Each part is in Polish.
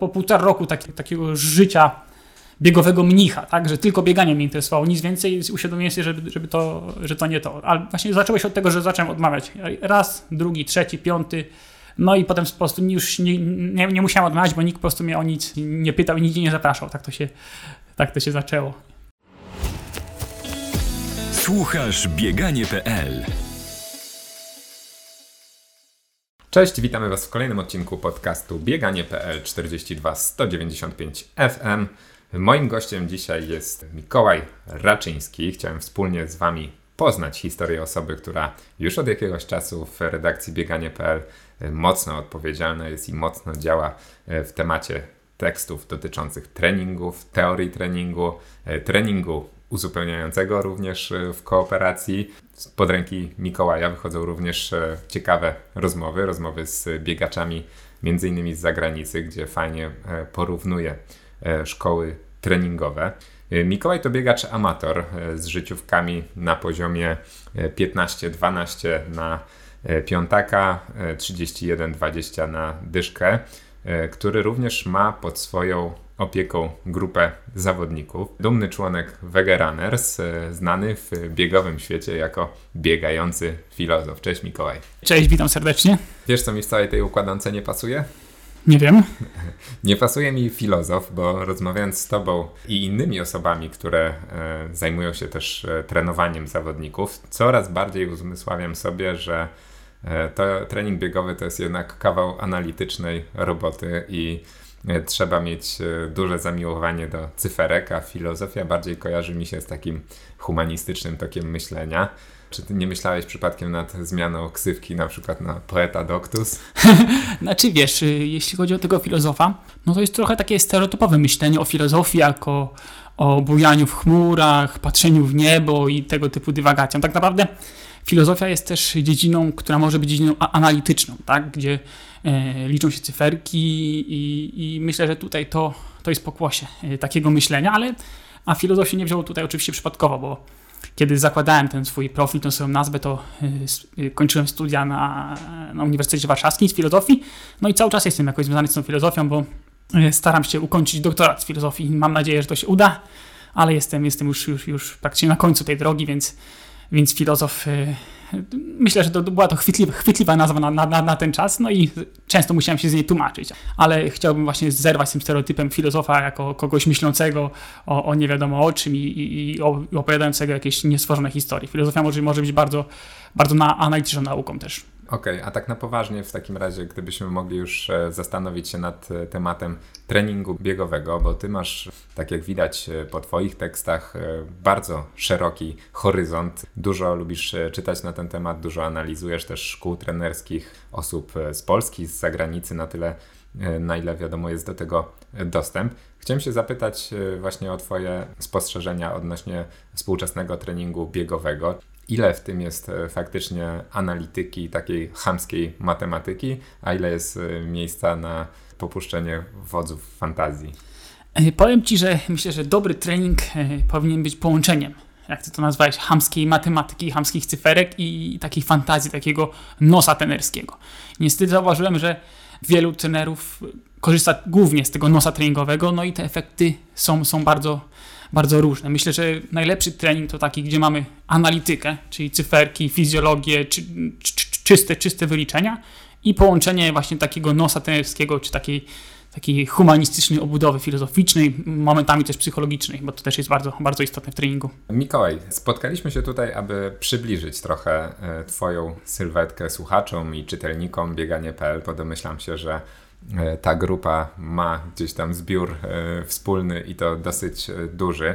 po półtora roku taki, takiego życia biegowego mnicha, tak, że tylko bieganie mnie interesowało, nic więcej, uświadomiłem sobie, żeby, żeby to, że to nie to. Ale właśnie zaczęło się od tego, że zacząłem odmawiać raz, drugi, trzeci, piąty, no i potem po prostu już nie, nie, nie musiałem odmawiać, bo nikt po prostu mnie o nic nie pytał i nigdzie nie zapraszał. Tak to się, tak to się zaczęło. Słuchasz bieganie.pl Cześć, witamy Was w kolejnym odcinku podcastu bieganie.pl 42 195 FM. Moim gościem dzisiaj jest Mikołaj Raczyński. Chciałem wspólnie z Wami poznać historię osoby, która już od jakiegoś czasu w redakcji bieganie.pl mocno odpowiedzialna jest i mocno działa w temacie tekstów dotyczących treningów, teorii treningu, treningu uzupełniającego również w kooperacji. Pod ręki Mikołaja wychodzą również ciekawe rozmowy, rozmowy z biegaczami, między innymi z zagranicy, gdzie fajnie porównuje E, szkoły treningowe. E, Mikołaj to biegacz amator e, z życiówkami na poziomie 15-12 na piątaka, 31-20 na dyszkę, który również ma pod swoją opieką grupę zawodników. Dumny członek Wege Runners, znany w biegowym świecie jako biegający filozof. Cześć Mikołaj. Cześć, witam serdecznie. Wiesz co mi w całej tej układance nie pasuje? Nie wiem. Nie pasuje mi filozof, bo rozmawiając z Tobą i innymi osobami, które e, zajmują się też e, trenowaniem zawodników, coraz bardziej uzmysławiam sobie, że e, to trening biegowy to jest jednak kawał analitycznej roboty i e, trzeba mieć e, duże zamiłowanie do cyferek, a filozofia bardziej kojarzy mi się z takim humanistycznym tokiem myślenia. Czy ty nie myślałeś przypadkiem nad zmianą ksywki na przykład na poeta doctus? znaczy wiesz, y, jeśli chodzi o tego filozofa, no to jest trochę takie stereotypowe myślenie o filozofii jako o bujaniu w chmurach, patrzeniu w niebo i tego typu dywagacją. Tak naprawdę filozofia jest też dziedziną, która może być dziedziną analityczną, tak? gdzie liczą się cyferki i, i, myślę, że tutaj to, to jest pokłosie e, takiego myślenia, ale a filozofii nie wziął tutaj oczywiście przypadkowo, bo kiedy zakładałem ten swój profil, tę swoją nazwę, to y, kończyłem studia na, na Uniwersytecie Warszawskim z filozofii. No i cały czas jestem jakoś związany z tą filozofią, bo staram się ukończyć doktorat z filozofii. Mam nadzieję, że to się uda, ale jestem, jestem już, już, już praktycznie na końcu tej drogi, więc, więc filozof myślę, że to była to chwytliwa, chwytliwa nazwa na, na, na, ten czas, no i często musiałem się z niej tłumaczyć. Ale chciałbym właśnie zerwać z tym stereotypem filozofa jako kogoś myślącego o, o nie wiadomo o czym i, i, i opowiadającego jakieś niestworzone historie. Filozofia może, może być bardzo, bardzo na, analityczną nauką też. Okej, okay, a tak na poważnie w takim razie, gdybyśmy mogli już e, zastanowić się nad e, tematem treningu biegowego, bo ty masz, tak jak widać e, po twoich tekstach, bardzo szeroki horyzont. Dużo lubisz czytać na ten temat, dużo analizujesz też szkół trenerskich osób z Polski, z zagranicy, na tyle, na ile wiadomo jest do tego dostęp. Chciałem się zapytać właśnie o Twoje spostrzeżenia odnośnie współczesnego treningu biegowego ile w tym jest e, faktycznie analityki, takiej chamskiej matematyki, a ile jest e, miejsca na popuszczenie wodzów fantazji? E, powiem Ci, że myślę, że dobry trening powinien być połączeniem, jak Ty to nazwałeś, chamskiej matematyki, chamskich cyferek i takiej fantazji, takiego nosa tenerskiego. Niestety zauważyłem, że wielu trenerów korzysta głównie z tego nosa treningowego, no i te efekty są, są bardzo bardzo różne. Myślę, że najlepszy trening to taki, gdzie mamy analitykę, czyli cyferki, fizjologię, czy, czy, czyste, czyste wyliczenia i połączenie właśnie takiego nosa trenerskiego, czy takiej takiej humanistycznej obudowy filozoficznej, momentami też psychologicznej, bo to też jest bardzo, bardzo istotne w treningu. Mikołaj, spotkaliśmy się tutaj, aby przybliżyć trochę e, Twoją sylwetkę słuchaczom i czytelnikom bieganie.pl, bo domyślam się, że ta grupa ma gdzieś tam zbiór e, wspólny i to dosyć e, duży.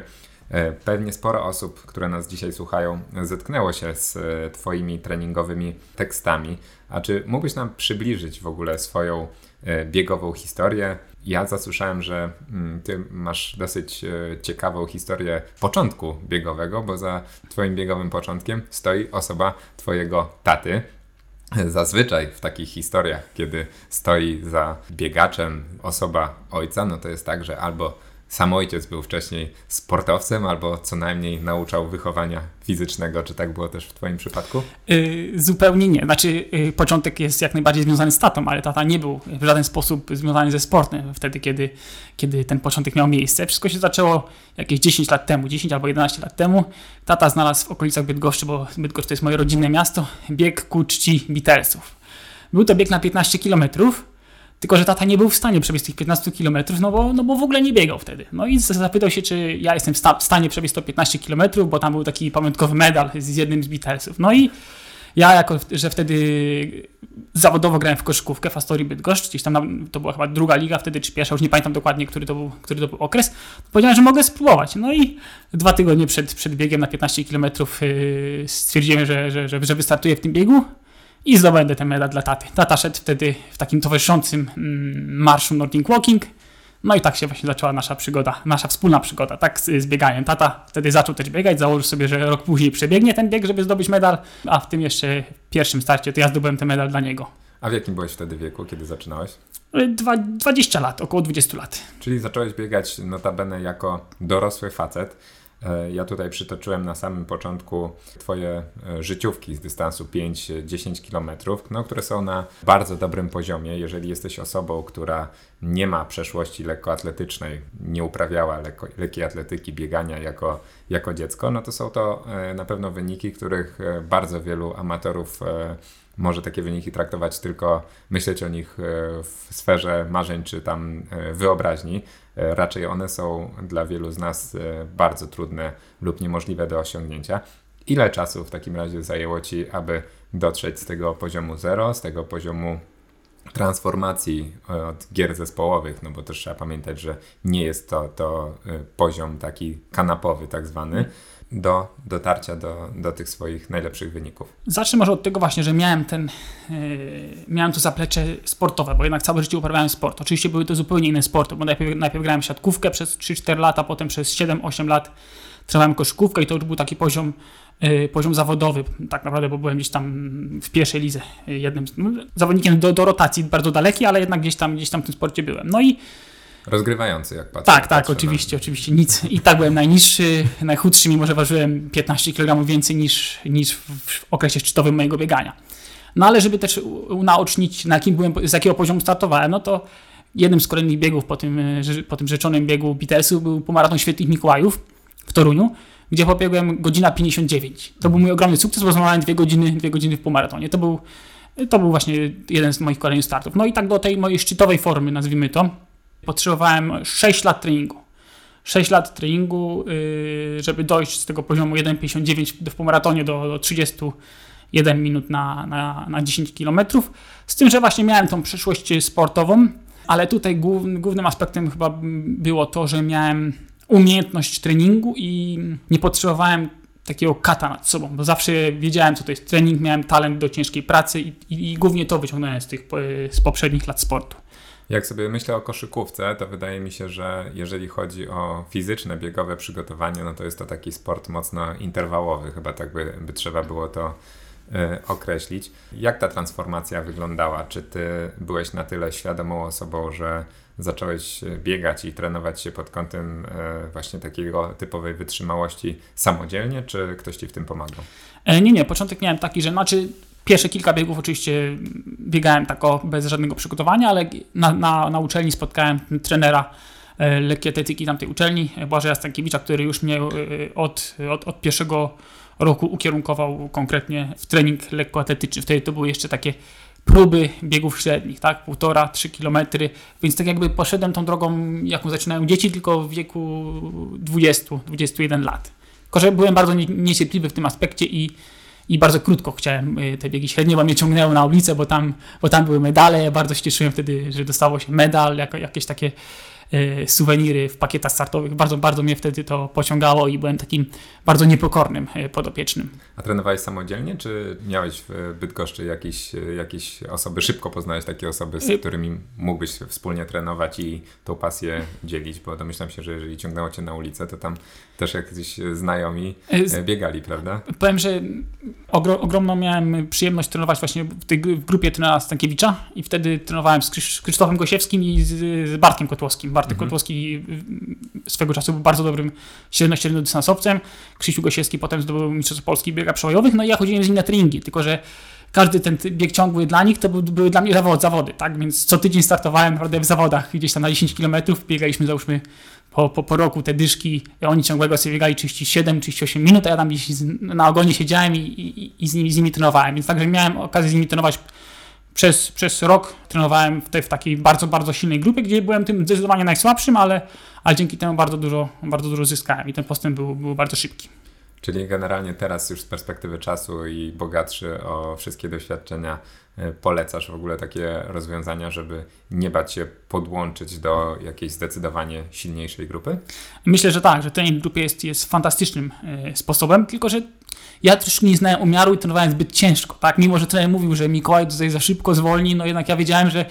Pewnie sporo osób, które nas dzisiaj słuchają, zetknęło się z Twoimi treningowymi tekstami. A czy mógłbyś nam przybliżyć w ogóle swoją biegową historię? Ja zasłyszałem, że mm, Ty masz dosyć ciekawą historię początku biegowego, bo za Twoim biegowym początkiem stoi osoba Twojego taty. Zazwyczaj w takich historiach, kiedy stoi za biegaczem osoba ojca, no to jest tak, że albo sam ojciec był wcześniej sportowcem albo co najmniej nauczał wychowania fizycznego. Czy tak było też w Twoim przypadku? Yy, zupełnie nie. Znaczy, yy, początek jest jak najbardziej związany z tatą, ale tata nie był w żaden sposób związany ze sportem wtedy, kiedy, kiedy ten początek miał miejsce. Wszystko się zaczęło jakieś 10 lat temu, 10 albo 11 lat temu. Tata znalazł w okolicach Bydgoszczy, bo Bydgoszcz to jest moje rodzinne miasto, bieg ku czci Beatlesów. Był to bieg na 15 kilometrów tylko, że tata nie był w stanie przebiec tych 15 km, no bo, no bo w ogóle nie biegał wtedy. No i zapytał się, czy ja jestem w, sta- w stanie przebiec to 15 km, bo tam był taki pamiątkowy medal z jednym z Beatlesów. No i ja, jako że wtedy zawodowo grałem w koszykówkę w Astorii Bydgoszcz, gdzieś tam na, to była chyba druga liga wtedy, czy pierwsza, już nie pamiętam dokładnie, który to był, który to był okres, powiedziałem, że mogę spróbować. No i dwa tygodnie przed, przed biegiem na 15 km yy, stwierdziłem, że, że, że, że wystartuję w tym biegu i zdobędę ten medal dla taty. Tata szedł wtedy w takim towarzyszącym mm, marszu Nordic Walking. No i tak się właśnie zaczęła nasza przygoda, nasza wspólna przygoda, tak z, z bieganiem. Tata wtedy zaczął też biegać, założył sobie, że rok później przebiegnie ten bieg, żeby zdobyć medal, a w tym jeszcze pierwszym starcie to ja zdobyłem ten medal dla niego. A w jakim byłeś wtedy wieku, kiedy zaczynałeś? Dwa, 20 lat, około 20 lat. Czyli zacząłeś biegać notabene jako dorosły facet. E, ja tutaj przytoczyłem na samym początku Twoje e, życiówki z dystansu 5-10 km, no, które są na bardzo dobrym poziomie. Jeżeli jesteś osobą, która nie ma przeszłości lekkoatletycznej, nie uprawiała lekko, lekkiej atletyki, biegania jako, jako dziecko, no to są to e, na pewno wyniki, których bardzo wielu amatorów może takie wyniki traktować tylko, myśleć o nich w sferze marzeń czy tam wyobraźni. E, raczej one są dla wielu z nas e, bardzo trudne lub niemożliwe do osiągnięcia. Ile czasu w takim razie zajęło Ci, aby dotrzeć z tego poziomu zero, z tego poziomu transformacji e, od gier zespołowych, no bo też trzeba pamiętać, że nie jest to, to poziom taki kanapowy tak zwany, do dotarcia do, do tych swoich najlepszych wyników? Zacznę może od tego właśnie, że miałem ten, yy, miałem to zaplecze sportowe, bo jednak całe życie uprawiałem sport. Oczywiście były to zupełnie inne sporty, bo najpierw, najpierw grałem siatkówkę przez 3-4 lata, potem przez 7-8 lat trenowałem koszykówkę i to już był taki poziom, yy, poziom zawodowy tak naprawdę, bo byłem gdzieś tam w pierwszej lidze jednym no, zawodnikiem do, do rotacji bardzo daleki, ale jednak gdzieś tam, gdzieś tam w tym sporcie byłem. No i Rozgrywający, jak patrzę. Tak, tak, oczywiście, na... oczywiście. Nic. I tak byłem najniższy, najchudszy, mimo że ważyłem 15 kg więcej niż, niż w okresie szczytowym mojego biegania. No ale żeby też unaocznić, na jakim byłem, z jakiego poziomu startowałem, no to jednym z kolejnych biegów po tym, po tym rzeczonym biegu Beatlesu był półmaraton Świętych Mikołajów w Toruniu, gdzie pobiegłem godzina 59. To był mój ogromny sukces, bo zmarłem dwie godziny, dwie godziny w półmaratonie. To był, to był właśnie jeden z moich kolejnych startów. No i tak do tej mojej szczytowej formy, nazwijmy to, Potrzebowałem 6 lat treningu. 6 lat treningu, y, żeby dojść z tego poziomu 1,59 w półmaratonie do, do 31 minut na, na, na 10 km. Z tym, że właśnie miałem tą przeszłość sportową, ale tutaj głównym aspektem chyba było to, że miałem umiejętność treningu i nie potrzebowałem takiego kata nad sobą, bo zawsze wiedziałem, co to jest trening, miałem talent do ciężkiej pracy i, i, i głównie to wyciągnąłem z tych z poprzednich lat sportu. Jak sobie myślę o koszykówce, to wydaje mi się, że jeżeli chodzi o fizyczne, biegowe przygotowanie, no to jest to taki sport mocno interwałowy, chyba tak by, by trzeba było to y, określić. Jak ta transformacja wyglądała? Czy ty byłeś na tyle świadomą osobą, że zacząłeś biegać i trenować się pod kątem y, właśnie takiego typowej wytrzymałości samodzielnie, czy ktoś ci w tym pomagał? E, nie, nie. Początek miałem taki, że znaczy Pierwsze kilka biegów oczywiście biegałem tak bez żadnego przygotowania, ale na, na, na uczelni spotkałem trenera e, lekkiej atletyki tamtej uczelni, Błażeja Stankiewicza, który już mnie e, od, od, od pierwszego roku ukierunkował konkretnie w trening lekkoatletyczny. Wtedy to były jeszcze takie próby biegów średnich, tak, półtora, trzy kilometry, więc tak jakby poszedłem tą drogą, jaką zaczynają dzieci, tylko w wieku 20-21 lat. Tylko, że byłem bardzo niecierpliwy w tym aspekcie i i bardzo krótko chciałem y, te biegi średnie, bo mnie ciągnęło na ulicę, bo tam, bo tam były medale. Bardzo się cieszyłem wtedy, że dostało się medal, jako, jakieś takie E, suweniry w pakietach startowych. Bardzo, bardzo mnie wtedy to pociągało i byłem takim bardzo niepokornym e, podopiecznym. A trenowałeś samodzielnie, czy miałeś w Bydgoszczy jakieś, jakieś osoby, szybko poznałeś takie osoby, z e, którymi mógłbyś wspólnie trenować i tą pasję dzielić? Bo domyślam się, że jeżeli ciągnęło cię na ulicę, to tam też jakiś znajomi biegali, prawda? Powiem, że ogro, ogromną miałem przyjemność trenować właśnie w tej w grupie trenera Stankiewicza i wtedy trenowałem z Krzysztofem Gosiewskim i z, z Bartkiem Kotłowskim Bartek Mhm. Kotłowski y, swego czasu był bardzo dobrym średnio-średniodystansowcem. Krzysiu Gosiewski potem zdobył Mistrzostwo Polski w biegach przełajowych, no i ja chodziłem z nim na treningi, tylko że każdy ten bieg ciągły dla nich to był, były dla mnie zawody, zawody, tak? Więc co tydzień startowałem naprawdę w zawodach, gdzieś tam na 10 km, biegaliśmy załóżmy po, po, po roku te dyszki, oni ciągłego sobie biegali 37, 38 minut, a ja tam gdzieś na ogonie siedziałem i, i, i z, nimi, z nimi trenowałem, więc także miałem okazję z nimi trenować przez, przez rok trenowałem w, tej, w takiej bardzo, bardzo silnej grupie, gdzie byłem tym zdecydowanie najsłabszym, ale, ale dzięki temu bardzo dużo, bardzo dużo zyskałem i ten postęp był, był bardzo szybki. Czyli generalnie teraz już z perspektywy czasu i bogatszy o wszystkie doświadczenia e, polecasz w ogóle takie rozwiązania, żeby nie bać się podłączyć do jakiejś zdecydowanie silniejszej grupy? Myślę, że tak, że trening w grupie jest, jest fantastycznym e, sposobem, tylko że ja też nie znałem umiaru i trenowałem zbyt ciężko, tak? Mimo, że trener mówił, że Mikołaj tutaj za szybko zwolni, no jednak ja wiedziałem, że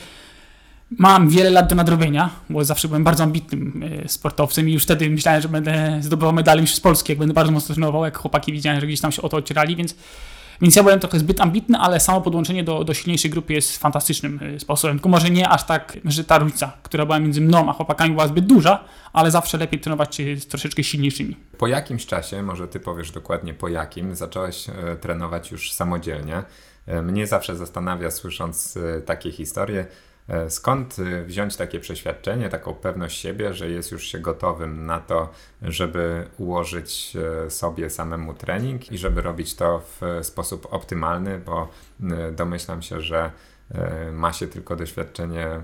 mam wiele lat do nadrobienia, bo zawsze byłem bardzo ambitnym e, sportowcem i już wtedy myślałem, że będę zdobywał medale już z Polski, jak będę bardzo mocno trenował, jak chłopaki widziałem, że gdzieś tam się o to ocierali, więc, więc ja byłem trochę zbyt ambitny, ale samo podłączenie do, do silniejszej grupy jest fantastycznym e, sposobem, tylko może nie aż tak, że ta różnica, która była między mną a chłopakami była zbyt duża, ale zawsze lepiej trenować się z troszeczkę silniejszymi. Po jakimś czasie, może ty powiesz dokładnie po jakim, zacząłeś e, trenować już samodzielnie. Mnie zawsze zastanawia, słysząc takie historie, skąd e, wziąć takie przeświadczenie, taką pewność siebie, że jest już się gotowym na to, żeby ułożyć e, sobie samemu trening i żeby robić to w e, sposób optymalny, bo e, domyślam się, że e, ma się tylko doświadczenie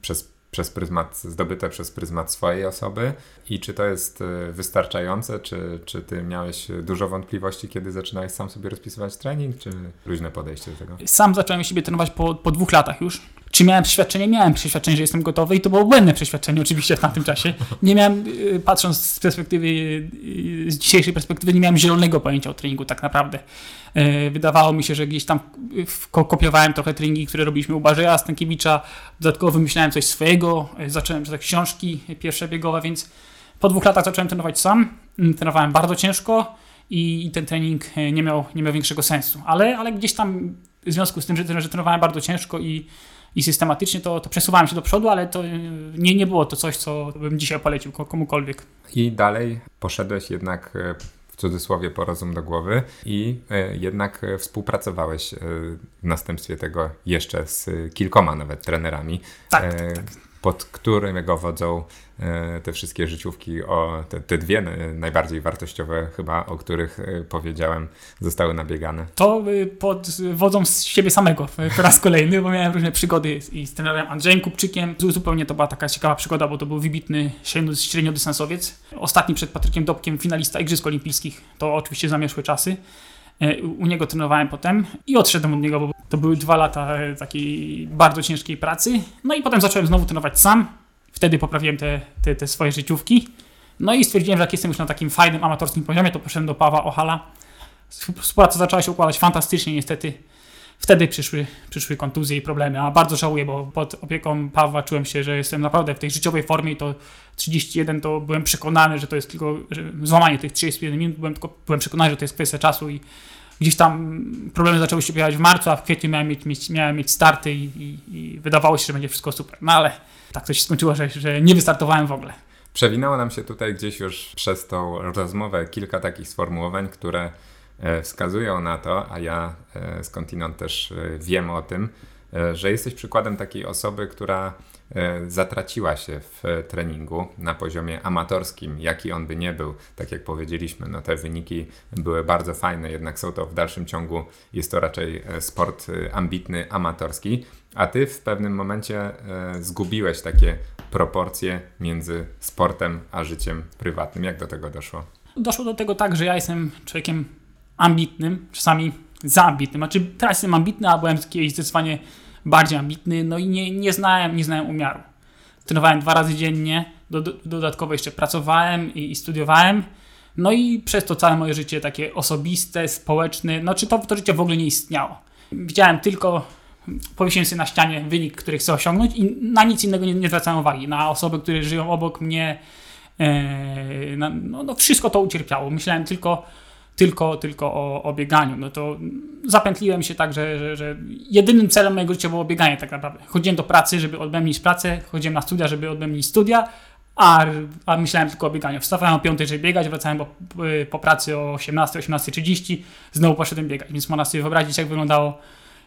przez przez pryzmat, zdobyte przez pryzmat swojej osoby i czy to jest e, wystarczające, czy, czy ty miałeś dużo wątpliwości, kiedy zaczynałeś sam sobie rozpisywać trening, czy luźne podejście do tego? Sam zacząłem siebie trenować po, po dwóch latach już. Czy miałem przeświadczenie? Miałem przeświadczenie, że jestem gotowy i to było błędne przeświadczenie oczywiście w tamtym czasie. Nie miałem, y, patrząc z perspektywy, y, z dzisiejszej perspektywy, nie miałem zielonego pojęcia o treningu tak naprawdę. Y, Wydawało mi się, że gdzieś tam y, kopiowałem trochę treningi, które robiliśmy u Barzeja Stankiewicza, dodatkowo wymyślałem coś swojego, y, zacząłem czytać książki pierwsze biegowe, więc po dwóch latach zacząłem trenować sam. Mm, Trenowałem bardzo ciężko i i ten trening e, nie miał, nie miał większego sensu. Ale, ale gdzieś tam w związku z tym, że, że trenowałem bardzo ciężko i, i systematycznie, to, to przesuwałem się do przodu, ale to nie, nie było to coś, co bym dzisiaj polecił ko- komukolwiek. I dalej poszedłeś jednak e, w cudzysłowie po rozum do głowy i e, jednak współpracowałeś e, w następstwie tego jeszcze z kilkoma nawet trenerami, Tak, e, pod którego wodzą e, te wszystkie życiówki, o te, te dwie e, najbardziej wartościowe chyba, o których e, powiedziałem, zostały nabiegane. To pod wodzą z siebie samego po raz kolejny, bo miałem różne przygody i z trenerem Andrzejem Kupczykiem. Zu- Zupełnie to była taka ciekawa przygoda, bo to był wybitny średnio- średniodystansowiec. Ostatni przed Patrykiem Dobkiem, finalista Igrzysk Olimpijskich. To oczywiście zamieszłe czasy. E, U niego trenowałem potem i odszedłem od niego, bo to były dwa lata e, takiej bardzo ciężkiej pracy. No i potem zacząłem znowu trenować sam. Wtedy poprawiłem te, te, te swoje życiówki. No i stwierdziłem, że jak jestem już na takim fajnym, amatorskim poziomie, to poszedłem do Pawła Ochala. Współpraca zaczęła się układać fantastycznie, niestety. Wtedy przyszły, przyszły kontuzje i problemy, a bardzo żałuję, bo pod opieką Pawła czułem się, że jestem naprawdę w tej życiowej formie i to 31 to byłem przekonany, że to jest tylko złamanie tych 31 minut, byłem, tylko, byłem przekonany, że to jest kwestia czasu i gdzieś tam problemy zaczęły się pojawiać w marcu, a w kwietniu miałem mieć, mieć, miałem mieć starty i, i, i wydawało się, że będzie wszystko super. No ale tak to się skończyło, że, że nie wystartowałem w ogóle. Przewinęło nam się tutaj gdzieś już przez tą rozmowę kilka takich sformułowań, które wskazują na to, a ja e, skądinąd też e, wiem o tym, e, że jesteś przykładem takiej osoby, która e, zatraciła się w e, treningu na poziomie amatorskim, jaki on by nie był. Tak jak powiedzieliśmy, no te wyniki były bardzo fajne, jednak są to w dalszym ciągu, jest to raczej e, sport e, ambitny, amatorski, a ty w pewnym momencie e, zgubiłeś takie proporcje między sportem a życiem prywatnym. Jak do tego doszło? Doszło do tego tak, że ja jestem człowiekiem ambitnym, czasami za ambitnym. Znaczy teraz jestem ambitny, a byłem kiedyś zdecydowanie bardziej ambitny, no i nie, nie, znałem, nie znałem umiaru. Trenowałem dwa razy dziennie, do, do, dodatkowo jeszcze pracowałem i, i studiowałem. No i przez to całe moje życie takie osobiste, społeczne, no czy to, to życie w ogóle nie istniało. Widziałem tylko, powiesiłem sobie na ścianie wynik, który chcę osiągnąć i na nic innego nie, nie zwracałem uwagi. Na osoby, które żyją obok mnie, e, na, no, no wszystko to ucierpiało. Myślałem tylko, tylko, tylko o, o bieganiu. No to zapętliłem się tak, że, że, że, jedynym celem mojego życia było bieganie tak naprawdę. Chodziłem do pracy, żeby odbębnić pracę, chodziłem na studia, żeby odbębnić studia, a, a myślałem tylko o bieganiu. Wstawałem o 5, żeby biegać, wracałem po, po pracy o 18, 18.30, znowu poszedłem biegać. Więc można sobie wyobrazić, jak wyglądało,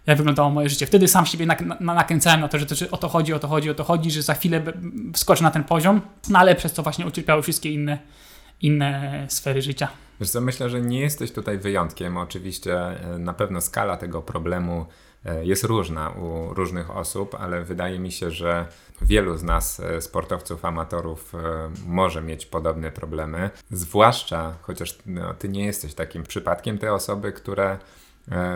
jak wyglądało moje życie. Wtedy sam siebie na nakręcałem na to, że, to, o to chodzi, o to chodzi, o to chodzi, że za chwilę wskoczę na ten poziom, no ale przez to właśnie ucierpiały wszystkie inne, inne sfery życia. Wiesz co, myślę, że nie jesteś tutaj wyjątkiem. Oczywiście e, na pewno skala tego problemu e, jest różna u różnych osób, ale wydaje mi się, że wielu z nas, e, sportowców, amatorów, może mieć podobne problemy. Zwłaszcza, chociaż no, ty nie jesteś takim przypadkiem, te osoby, które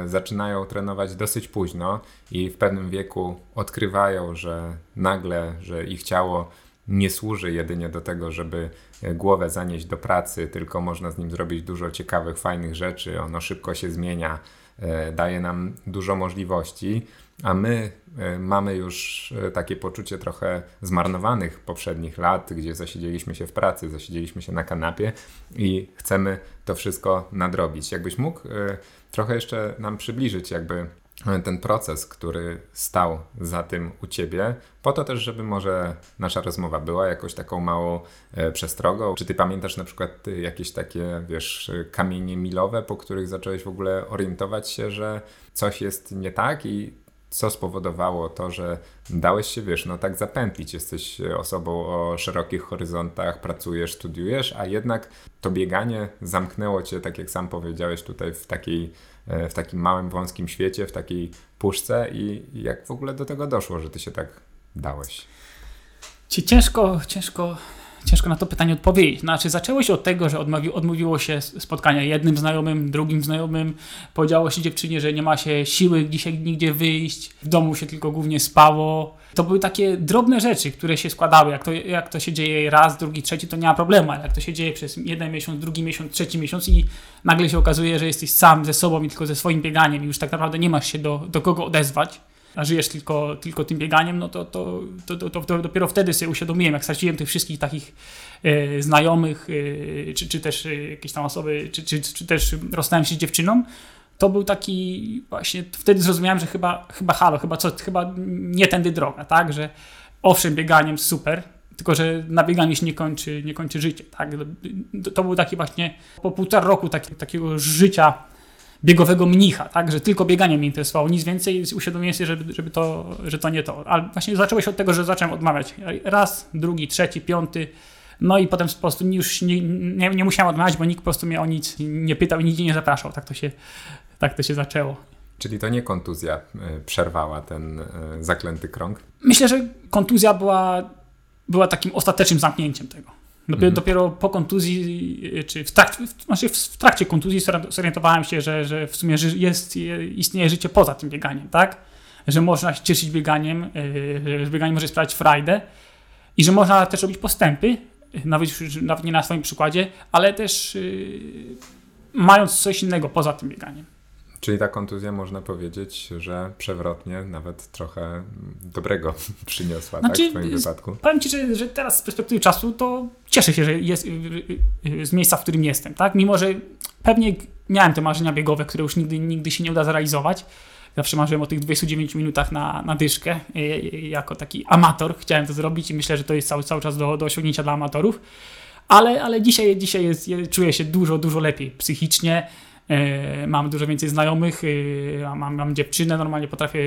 zaczynają trenować dosyć późno i w pewnym wieku odkrywają, że nagle, że ich ciało nie służy jedynie do tego, żeby e, głowę zanieść do pracy, tylko można z nim zrobić dużo ciekawych, fajnych rzeczy. Ono szybko się zmienia, e, daje nam dużo możliwości, a my e, mamy już takie poczucie trochę zmarnowanych poprzednich lat, gdzie zasiedzieliśmy się w pracy, zasiedzieliśmy się na kanapie i chcemy to wszystko nadrobić. Jakbyś mógł trochę jeszcze nam przybliżyć, jakby ten proces, który stał za tym u ciebie, po to też, żeby może nasza rozmowa była jakoś taką małą e, przestrogą. Czy ty pamiętasz na przykład jakieś takie, wiesz, kamienie milowe, po których zacząłeś w ogóle orientować się, że coś jest nie tak i co spowodowało to, że dałeś się, wiesz, no tak zapętlić. Jesteś osobą o szerokich horyzontach, pracujesz, studiujesz, a jednak to bieganie zamknęło cię, tak jak sam powiedziałeś, tutaj w takiej E, w takim małym, wąskim świecie, w takiej puszce i jak w ogóle do tego doszło, że ty się tak dałeś? Ci ciężko, ciężko, ciężko na to pytanie odpowiedzieć. Znaczy, zaczęło się od tego, że odmówi, odmówiło się spotkania jednym znajomym, drugim znajomym. Powiedziało się dziewczynie, że nie ma się siły dzisiaj nigdzie wyjść, w domu się tylko głównie spało. To były takie drobne rzeczy, które się składały. Jak to, jak to się dzieje raz, drugi, trzeci, to nie ma problemu, ale jak to się dzieje przez jeden miesiąc, drugi miesiąc, trzeci miesiąc i nagle się okazuje, że jesteś sam ze sobą i tylko ze swoim bieganiem i już tak naprawdę nie masz się do, do kogo odezwać, a żyjesz tylko, tylko tym bieganiem, no to, to, to, to, dopiero wtedy sobie uświadomiłem, jak straciłem tych wszystkich takich e, znajomych, e, czy, czy też e, jakieś tam osoby, czy, czy, czy też rozstałem się z dziewczyną, to był taki właśnie, wtedy zrozumiałem, że chyba, chyba halo, chyba, co, chyba nie tędy droga, tak, że owszem, bieganiem super, tylko że na bieganiu się nie kończy, nie kończy życie, tak, to, to był taki właśnie, po półtora roku taki, takiego życia biegowego mnicha, tak, że tylko bieganie mnie interesowało, nic więcej, uświadomiłem sobie, żeby, żeby to, że to nie to, ale właśnie zaczęło się od tego, że zacząłem odmawiać raz, drugi, trzeci, piąty, no i potem po prostu już nie, nie, nie musiałem odmawiać, bo nikt po prostu mnie o nic nie pytał i nigdzie nie zapraszał, tak to się, tak to się zaczęło. Czyli to nie kontuzja e, przerwała ten e, zaklęty krąg? Myślę, że kontuzja była, była takim ostatecznym zamknięciem tego. Dopiero, mhm. dopiero po kontuzji, e, czy w trakcie, w, znaczy w trakcie kontuzji zorientowałem się, że, że w sumie jest, istnieje życie poza tym bieganiem, tak? Że można się cieszyć bieganiem, że bieganie może sprawiać frajdę i że można też robić postępy, nawet, nawet nie na swoim przykładzie, ale też mając coś innego poza tym bieganiem. Czyli ta kontuzja można powiedzieć, że przewrotnie nawet trochę dobrego przyniosła znaczy, tak, w Twoim wypadku. Powiem Ci, że, że teraz z perspektywy czasu to cieszę się, że jest z miejsca, w którym jestem, tak? Mimo, że pewnie miałem te marzenia biegowe, które już nigdy, nigdy się nie uda zrealizować. Zawsze marzyłem o tych 29 minutach na, na dyszkę. Jako taki amator chciałem to zrobić i myślę, że to jest cały, cały czas do, do osiągnięcia dla amatorów. Ale, ale dzisiaj, dzisiaj jest, czuję się dużo, dużo lepiej psychicznie mam dużo więcej znajomych, e, mam, mam dziewczynę, normalnie potrafię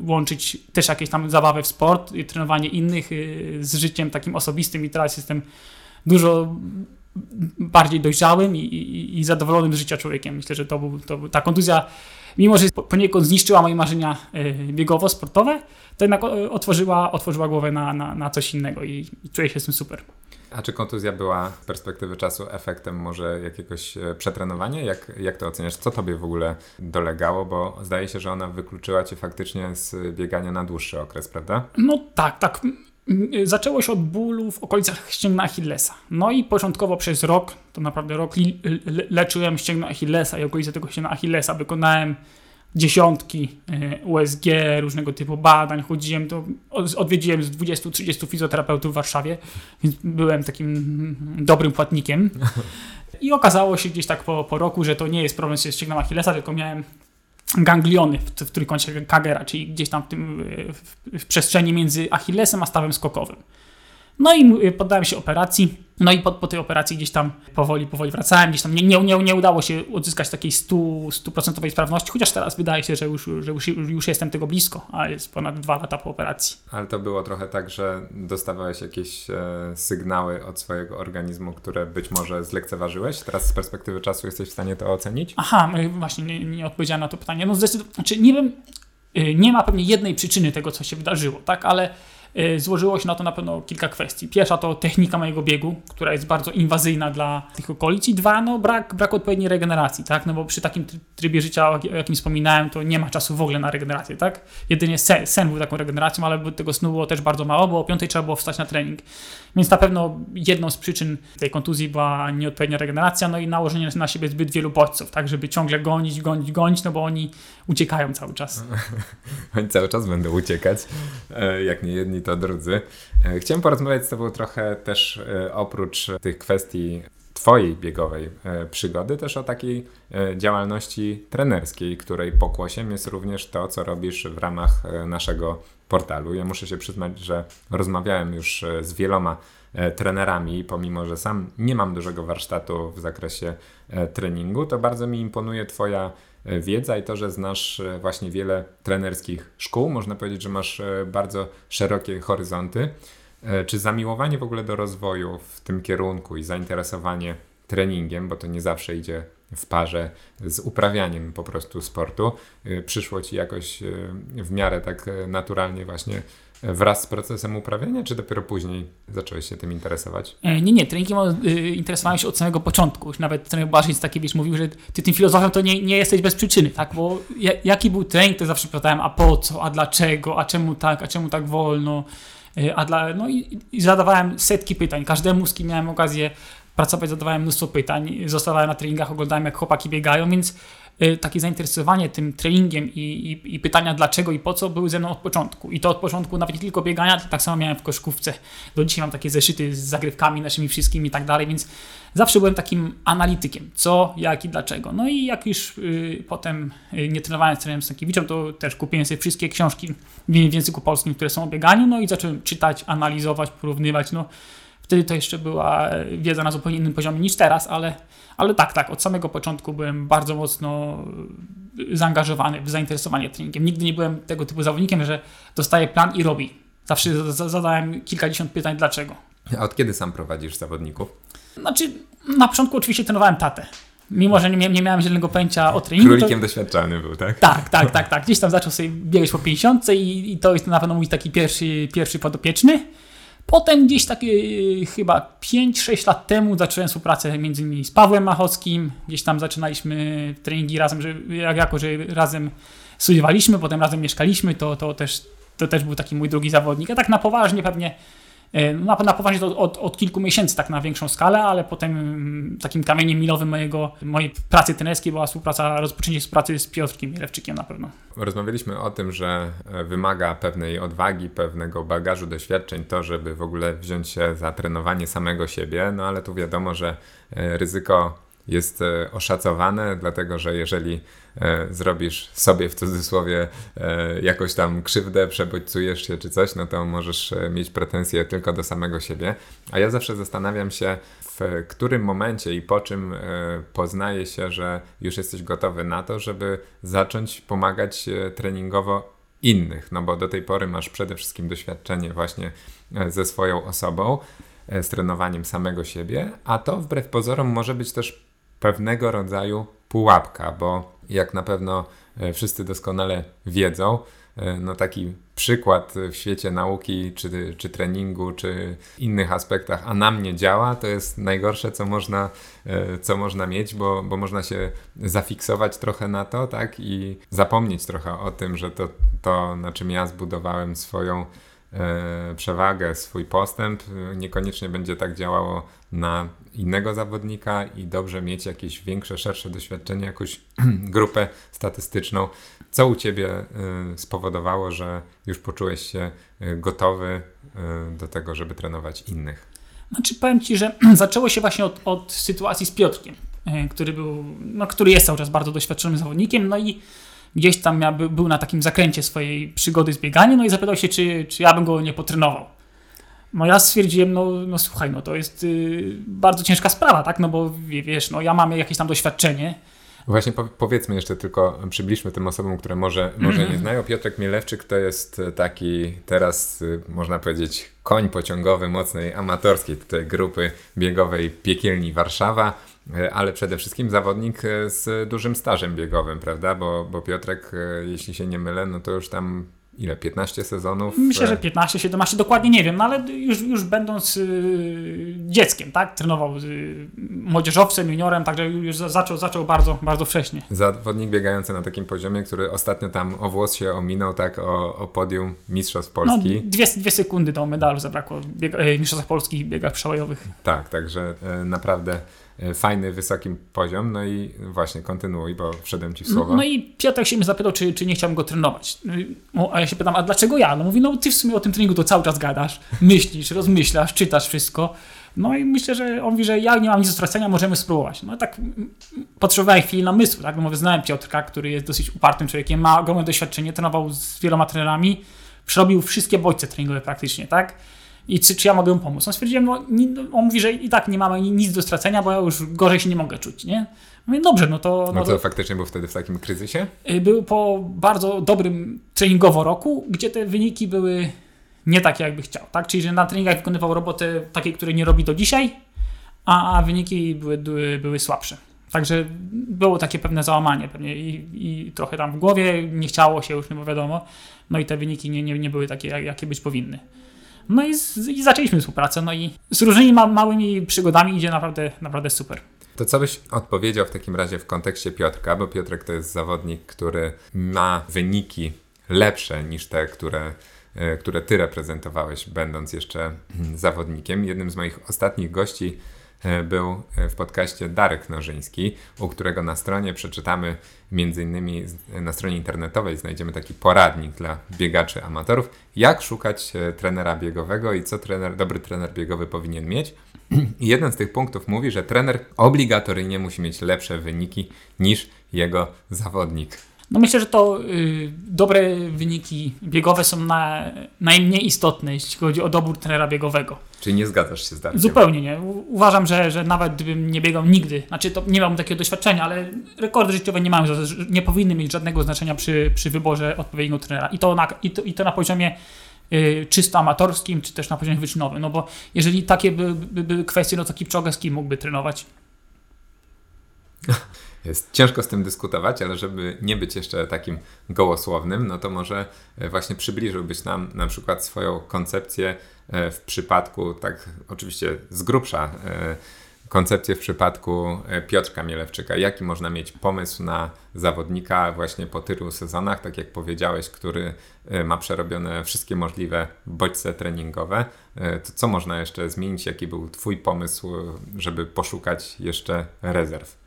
łączyć też jakieś tam zabawę w sport, trenowanie innych e, z życiem takim osobistym i teraz jestem dużo bardziej dojrzałym i, i, i zadowolonym z życia człowiekiem. Myślę, że to, był, to ta kontuzja, mimo że poniekąd zniszczyła moje marzenia biegowo-sportowe, to jednak otworzyła, otworzyła głowę na, na, na coś innego i, i czuję się z tym super. A czy kontuzja była z perspektywy czasu efektem może jakiegoś e, przetrenowania? Jak, jak to oceniasz? Co tobie w ogóle dolegało? Bo zdaje się, że ona wykluczyła cię faktycznie z biegania na dłuższy okres, prawda? No tak, tak. Zaczęło się od bólu w okolicach ścięgna Achillesa. No i początkowo przez rok, to naprawdę rok, leczyłem ścięgno Achillesa i okolice tego ścięgna Achillesa. Wykonałem dziesiątki e, USG, różnego typu badań, chodziłem, to odwiedziłem z 20-30 fizjoterapeutów w Warszawie, więc byłem takim dobrym płatnikiem. I okazało się gdzieś tak po, po roku, że to nie jest problem ze ścięgnem Achillesa, tylko miałem gangliony w, w trójkącie Kagera, czyli gdzieś tam w, tym, w, w przestrzeni między Achillesem a stawem skokowym. No i poddałem się operacji. No i po, po, tej operacji gdzieś tam powoli, powoli wracałem, gdzieś tam nie, nie, nie, nie udało się odzyskać takiej 100%, 100 sprawności, chociaż teraz wydaje się, że, już, że już, już jestem tego blisko, a jest ponad dwa lata po operacji. Ale to było trochę tak, że dostawałeś jakieś e, sygnały od swojego organizmu, które być może zlekceważyłeś? Teraz z perspektywy czasu jesteś w stanie to ocenić? Aha, no właśnie nie, nie odpowiedziałem na to pytanie. No zdecydowanie, znaczy nie wiem, nie ma pewnie jednej przyczyny tego, co się wydarzyło, tak, ale złożyło się na to na pewno kilka kwestii. Pierwsza to technika mojego biegu, która jest bardzo inwazyjna dla tych okolic i dwa, no brak, brak odpowiedniej regeneracji, tak, no bo przy takim trybie życia, o jakim wspominałem, to nie ma czasu w ogóle na regenerację, tak. Jedynie sen, sen był taką regeneracją, ale tego snu było też bardzo mało, bo o piątej trzeba było wstać na trening. Więc na pewno jedną z przyczyn tej kontuzji była nieodpowiednia regeneracja, no i nałożenie na siebie zbyt wielu bodźców, tak, żeby ciągle gonić, gonić, gonić, no bo oni uciekają cały czas. oni cały czas będą uciekać, e, jak nie jedni to drudzy. E, chciałem porozmawiać z Tobą trochę też e, oprócz tych kwestii Twojej biegowej przygody, też o takiej działalności trenerskiej, której pokłosiem jest również to, co robisz w ramach naszego portalu. Ja muszę się przyznać, że rozmawiałem już z wieloma trenerami, pomimo że sam nie mam dużego warsztatu w zakresie treningu, to bardzo mi imponuje Twoja E, wiedza i to, że znasz e, właśnie wiele trenerskich szkół. Można powiedzieć, że masz e, bardzo szerokie horyzonty. Czy zamiłowanie w ogóle do rozwoju w tym kierunku i zainteresowanie treningiem, bo to nie zawsze idzie w parze z uprawianiem po prostu sportu, przyszło ci jakoś w miarę tak naturalnie właśnie wraz z procesem uprawiania, czy dopiero później zacząłeś się tym interesować? E, nie, nie, treningiem y, interesowałem się od samego początku. Nawet trener Barzyc taki wiesz, mówił, że ty tym filozofem to nie, nie jesteś bez przyczyny, tak? Bo jaki był trening, to zawsze pytałem, a po co, a dlaczego, a czemu tak, a czemu tak wolno, e, a dla, no i, i zadawałem setki pytań. Każdemu, z kim miałem okazję pracować, zadawałem mnóstwo pytań, zostawałem na treningach, oglądałem jak chłopaki biegają, więc takie zainteresowanie tym treningiem i, i, i, pytania dlaczego i po co były ze mną od początku. I to od początku nawet nie tylko biegania, tak samo miałem w koszkówce. Do dzisiaj mam takie zeszyty z zagrywkami naszymi wszystkimi i tak dalej, więc zawsze byłem takim analitykiem. Co, jak i dlaczego. No i jak już y, potem y, nie trenowałem z trenerem Stankiewiczem, to też kupiłem sobie wszystkie książki w języku polskim, które są o bieganiu, no i zacząłem czytać, analizować, porównywać. No, wtedy to jeszcze była wiedza na zupełnie innym poziomie niż teraz, ale ale tak, tak, od samego początku byłem bardzo mocno zaangażowany w zainteresowanie treningiem. Nigdy nie byłem tego typu zawodnikiem, że dostaję plan i robi. Zawsze zadałem kilkadziesiąt pytań dlaczego. A od kiedy sam prowadzisz zawodników? Znaczy, na początku oczywiście trenowałem tatę. Mimo, że nie, nie miałem zielonego pojęcia o treningu. Królikiem to... doświadczony był, tak? Tak, tak, tak, tak. Gdzieś tam zaczął sobie biegać po 50 i, i to jest na pewno mój taki pierwszy, pierwszy podopieczny. Potem gdzieś takie chyba 5-6 lat temu zacząłem współpracę między innymi z Pawłem Machowskim. Gdzieś tam zaczynaliśmy treningi razem, że jako że razem studiowaliśmy, potem razem mieszkaliśmy, to, to, też, to też był taki mój drugi zawodnik. A tak na poważnie pewnie E, na, na poważnie to od, od, kilku miesięcy tak na większą skalę, ale potem mm, takim kamieniem milowym mojego, mojej pracy trenerskiej była współpraca, rozpoczęcie współpracy z Piotrkiem Lewczykiem na pewno. Rozmawialiśmy o tym, że e, wymaga pewnej odwagi, pewnego bagażu doświadczeń to, żeby w ogóle wziąć się za trenowanie samego siebie, no ale tu wiadomo, że e, ryzyko jest e, oszacowane, dlatego że jeżeli e, zrobisz sobie w cudzysłowie e, jakoś tam krzywdę, przebodźcujesz się czy coś, no to możesz mieć pretensje tylko do samego siebie. A ja zawsze zastanawiam się, w którym momencie i po czym poznaje się, że już jesteś gotowy na to, żeby zacząć pomagać treningowo innych, no bo do tej pory masz przede wszystkim doświadczenie właśnie ze swoją osobą, z trenowaniem samego siebie, a to wbrew pozorom może być też pewnego rodzaju pułapka, bo jak na pewno e, wszyscy doskonale wiedzą, e, no taki przykład w świecie nauki, czy, czy treningu, czy innych aspektach, a na mnie działa, to jest najgorsze, co można, e, co można mieć, bo, bo można się zafiksować trochę na to, tak, i zapomnieć trochę o tym, że to, to na czym ja zbudowałem swoją przewagę, swój postęp, niekoniecznie będzie tak działało na innego zawodnika i dobrze mieć jakieś większe, szersze doświadczenie, jakąś grupę statystyczną. Co u Ciebie y, spowodowało, że już poczułeś się gotowy do tego, żeby trenować innych? Znaczy powiem Ci, że zaczęło się właśnie od, od sytuacji z Piotrkiem, e, który był, no, który jest cały czas bardzo doświadczonym zawodnikiem, no i gdzieś tam by, był na takim zakręcie swojej przygody z bieganiem, no i zapytał się, czy, czy ja bym go nie potrenował. No ja stwierdziłem, no, no słuchaj, no to jest y, bardzo ciężka sprawa, tak, no bo wiesz, no ja mam jakieś tam doświadczenie, Właśnie po, powiedzmy jeszcze tylko, przybliżmy tym osobom, które może, może Mhm. nie znają. Piotrek Mielewczyk to jest taki teraz, y, można powiedzieć, koń pociągowy mocnej amatorskiej tutaj grupy biegowej Piekielni Warszawa, y, ale przede wszystkim zawodnik y, z dużym stażem biegowym, prawda? Bo, bo Piotrek, y, jeśli się nie mylę, no to już tam ile, 15 sezonów? Myślę, że E, 15, 17, dokładnie nie wiem, no ale już, już będąc y, dzieckiem, tak? Trenował y, młodzieżowcem, juniorem, także już za- zaczął, zaczął bardzo, bardzo wcześnie. Zawodnik biegający na takim poziomie, który ostatnio tam o włos się ominął, tak, o, o podium Mistrzostw No, Polski. dwie, dwie sekundy do medalu zabrakło w biega, e, Mistrzostwach Polskich w biegach przełajowych. Tak, także e, naprawdę e, fajny, wysoki poziom. No i właśnie kontynuuj, bo wszedłem ci w słowo. No i Piotr się mnie zapytał, czy, czy nie chciałbym go trenować. No, a ja się pytam, a dlaczego ja? No mówi, no ty w sumie o tym treningu to cały czas gadasz, myślisz, rozmyślasz, czytasz wszystko. No i myślę, że on mówi, że ja nie mam nic do stracenia, możemy spróbować. No tak potrzebowałem chwili namysłu, tak? No mówię, znałem Piotrka, który jest dosyć upartym człowiekiem, ma ogromne doświadczenie, trenował z wieloma trenerami, przerobił wszystkie bodźce treningowe praktycznie, tak? I czy, czy ja mogę mu pomóc? No stwierdziłem, no, on mówi, że i tak nie mamy ni- nic do stracenia, bo ja już gorzej się nie mogę czuć, nie? Mówię, dobrze, no to... No no to to faktycznie był wtedy w takim kryzysie? Y, był po bardzo dobrym treningowo roku, gdzie te wyniki były nie takie, jakby chciał. Tak? Czyli, że na treningach wykonywał robotę takie, które nie robi do dzisiaj, a, a wyniki były, były, były słabsze. Także było takie pewne załamanie pewnie i, i trochę tam w głowie nie chciało się już, no bo wiadomo, no i te wyniki nie, nie, nie były takie, jak- jakie być powinny. No i, z, i zaczęliśmy współpracę, no i z różnymi ma, małymi przygodami idzie naprawdę, naprawdę super. To co byś odpowiedział w takim razie w kontekście Piotrka, bo Piotrek to jest zawodnik, który ma wyniki lepsze niż te, które, e, które ty reprezentowałeś, będąc jeszcze mm, zawodnikiem. Jednym z moich ostatnich gości był e, w podcaście Darek Nożyński, u którego na stronie przeczytamy między innymi na stronie internetowej znajdziemy taki poradnik dla biegaczy amatorów, jak szukać e, trenera biegowego i co trener, dobry trener biegowy powinien mieć. I jeden z tych punktów mówi, że trener obligatoryjnie musi mieć lepsze wyniki niż jego zawodnik. No myślę, że to y, dobre wyniki biegowe są na, najmniej istotne, jeśli chodzi o dobór trenera biegowego. Czyli nie zgadzasz się z Darkiem? Zupełnie nie. Uważam, że, że nawet gdybym nie biegał nigdy, znaczy to nie mam takiego doświadczenia, ale rekordy życiowe nie, mają, nie powinny mieć żadnego znaczenia przy, przy wyborze odpowiedniego trenera. I to na, i to, i to na poziomie y, czysto amatorskim, czy też na poziomie wyczynowym. No bo jeżeli takie by, by, były kwestie, no to Kipchoge z kim mógłby trenować? Jest ciężko z tym dyskutować, ale żeby nie być jeszcze takim gołosłownym, no to może e, właśnie przybliżyłbyś nam na przykład swoją koncepcję w przypadku, tak oczywiście z grubsza, e, koncepcję w przypadku e, Piotrka Mielewczyka. Jaki można mieć pomysł na zawodnika właśnie po tylu sezonach, tak jak powiedziałeś, który e, ma przerobione wszystkie możliwe bodźce treningowe. E, To co można jeszcze zmienić? Jaki był Twój pomysł, e, żeby poszukać jeszcze rezerw?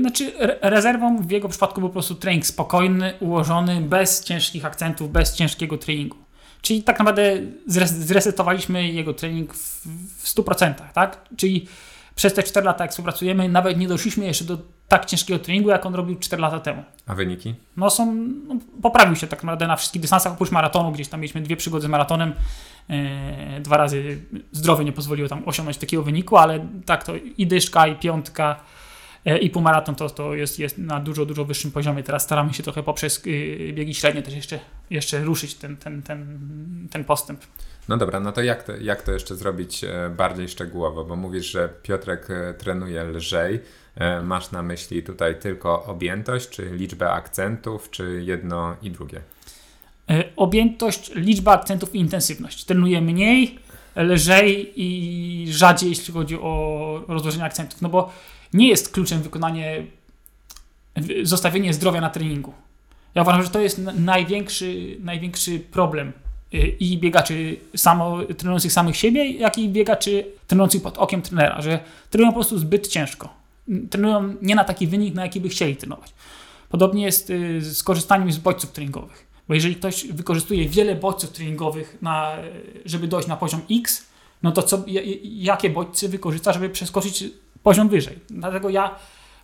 Znaczy, re- rezerwą w jego przypadku był po prostu trening spokojny, ułożony, bez ciężkich akcentów, bez ciężkiego treningu. Czyli tak naprawdę zres- zresetowaliśmy jego trening w, w 100%, tak? Czyli przez te 4 lata, jak współpracujemy, nawet nie doszliśmy jeszcze do tak ciężkiego treningu, jak on robił 4 lata temu. A wyniki? No są, no, poprawił się tak naprawdę na wszystkich dystansach, oprócz maratonu, gdzieś tam mieliśmy dwie przygody z maratonem. E, dwa razy zdrowie nie pozwoliło tam osiągnąć takiego wyniku, ale tak to i dyszka, i piątka, i półmaraton to, to jest, jest na dużo, dużo wyższym poziomie. Teraz staramy się trochę poprzez y, biegi średnie też jeszcze, jeszcze ruszyć ten, ten, ten, ten postęp. No dobra, no to jak to, jak to jeszcze zrobić e, bardziej szczegółowo? Bo mówisz, że Piotrek e, trenuje lżej. E, Masz na myśli tutaj tylko objętość, czy liczbę akcentów, czy jedno i drugie? E, Objętość, liczba akcentów i intensywność. Trenuję mniej, lżej i rzadziej, jeśli chodzi o rozłożenie akcentów. No bo nie jest kluczem wykonanie, zostawienie zdrowia na treningu. Ja uważam, że to jest największy, największy problem y, i biegaczy samo, trenujących samych siebie, jak i biegaczy trenujących pod okiem trenera, że trenują po prostu zbyt ciężko. Trenują nie na taki wynik, na jaki by chcieli trenować. Podobnie jest y, z korzystaniem z bodźców treningowych. Bo jeżeli ktoś wykorzystuje wiele bodźców treningowych, na, żeby dojść na poziom X, no to co, jakie bodźce wykorzysta, żeby przeskoczyć poziom wyżej. Dlatego ja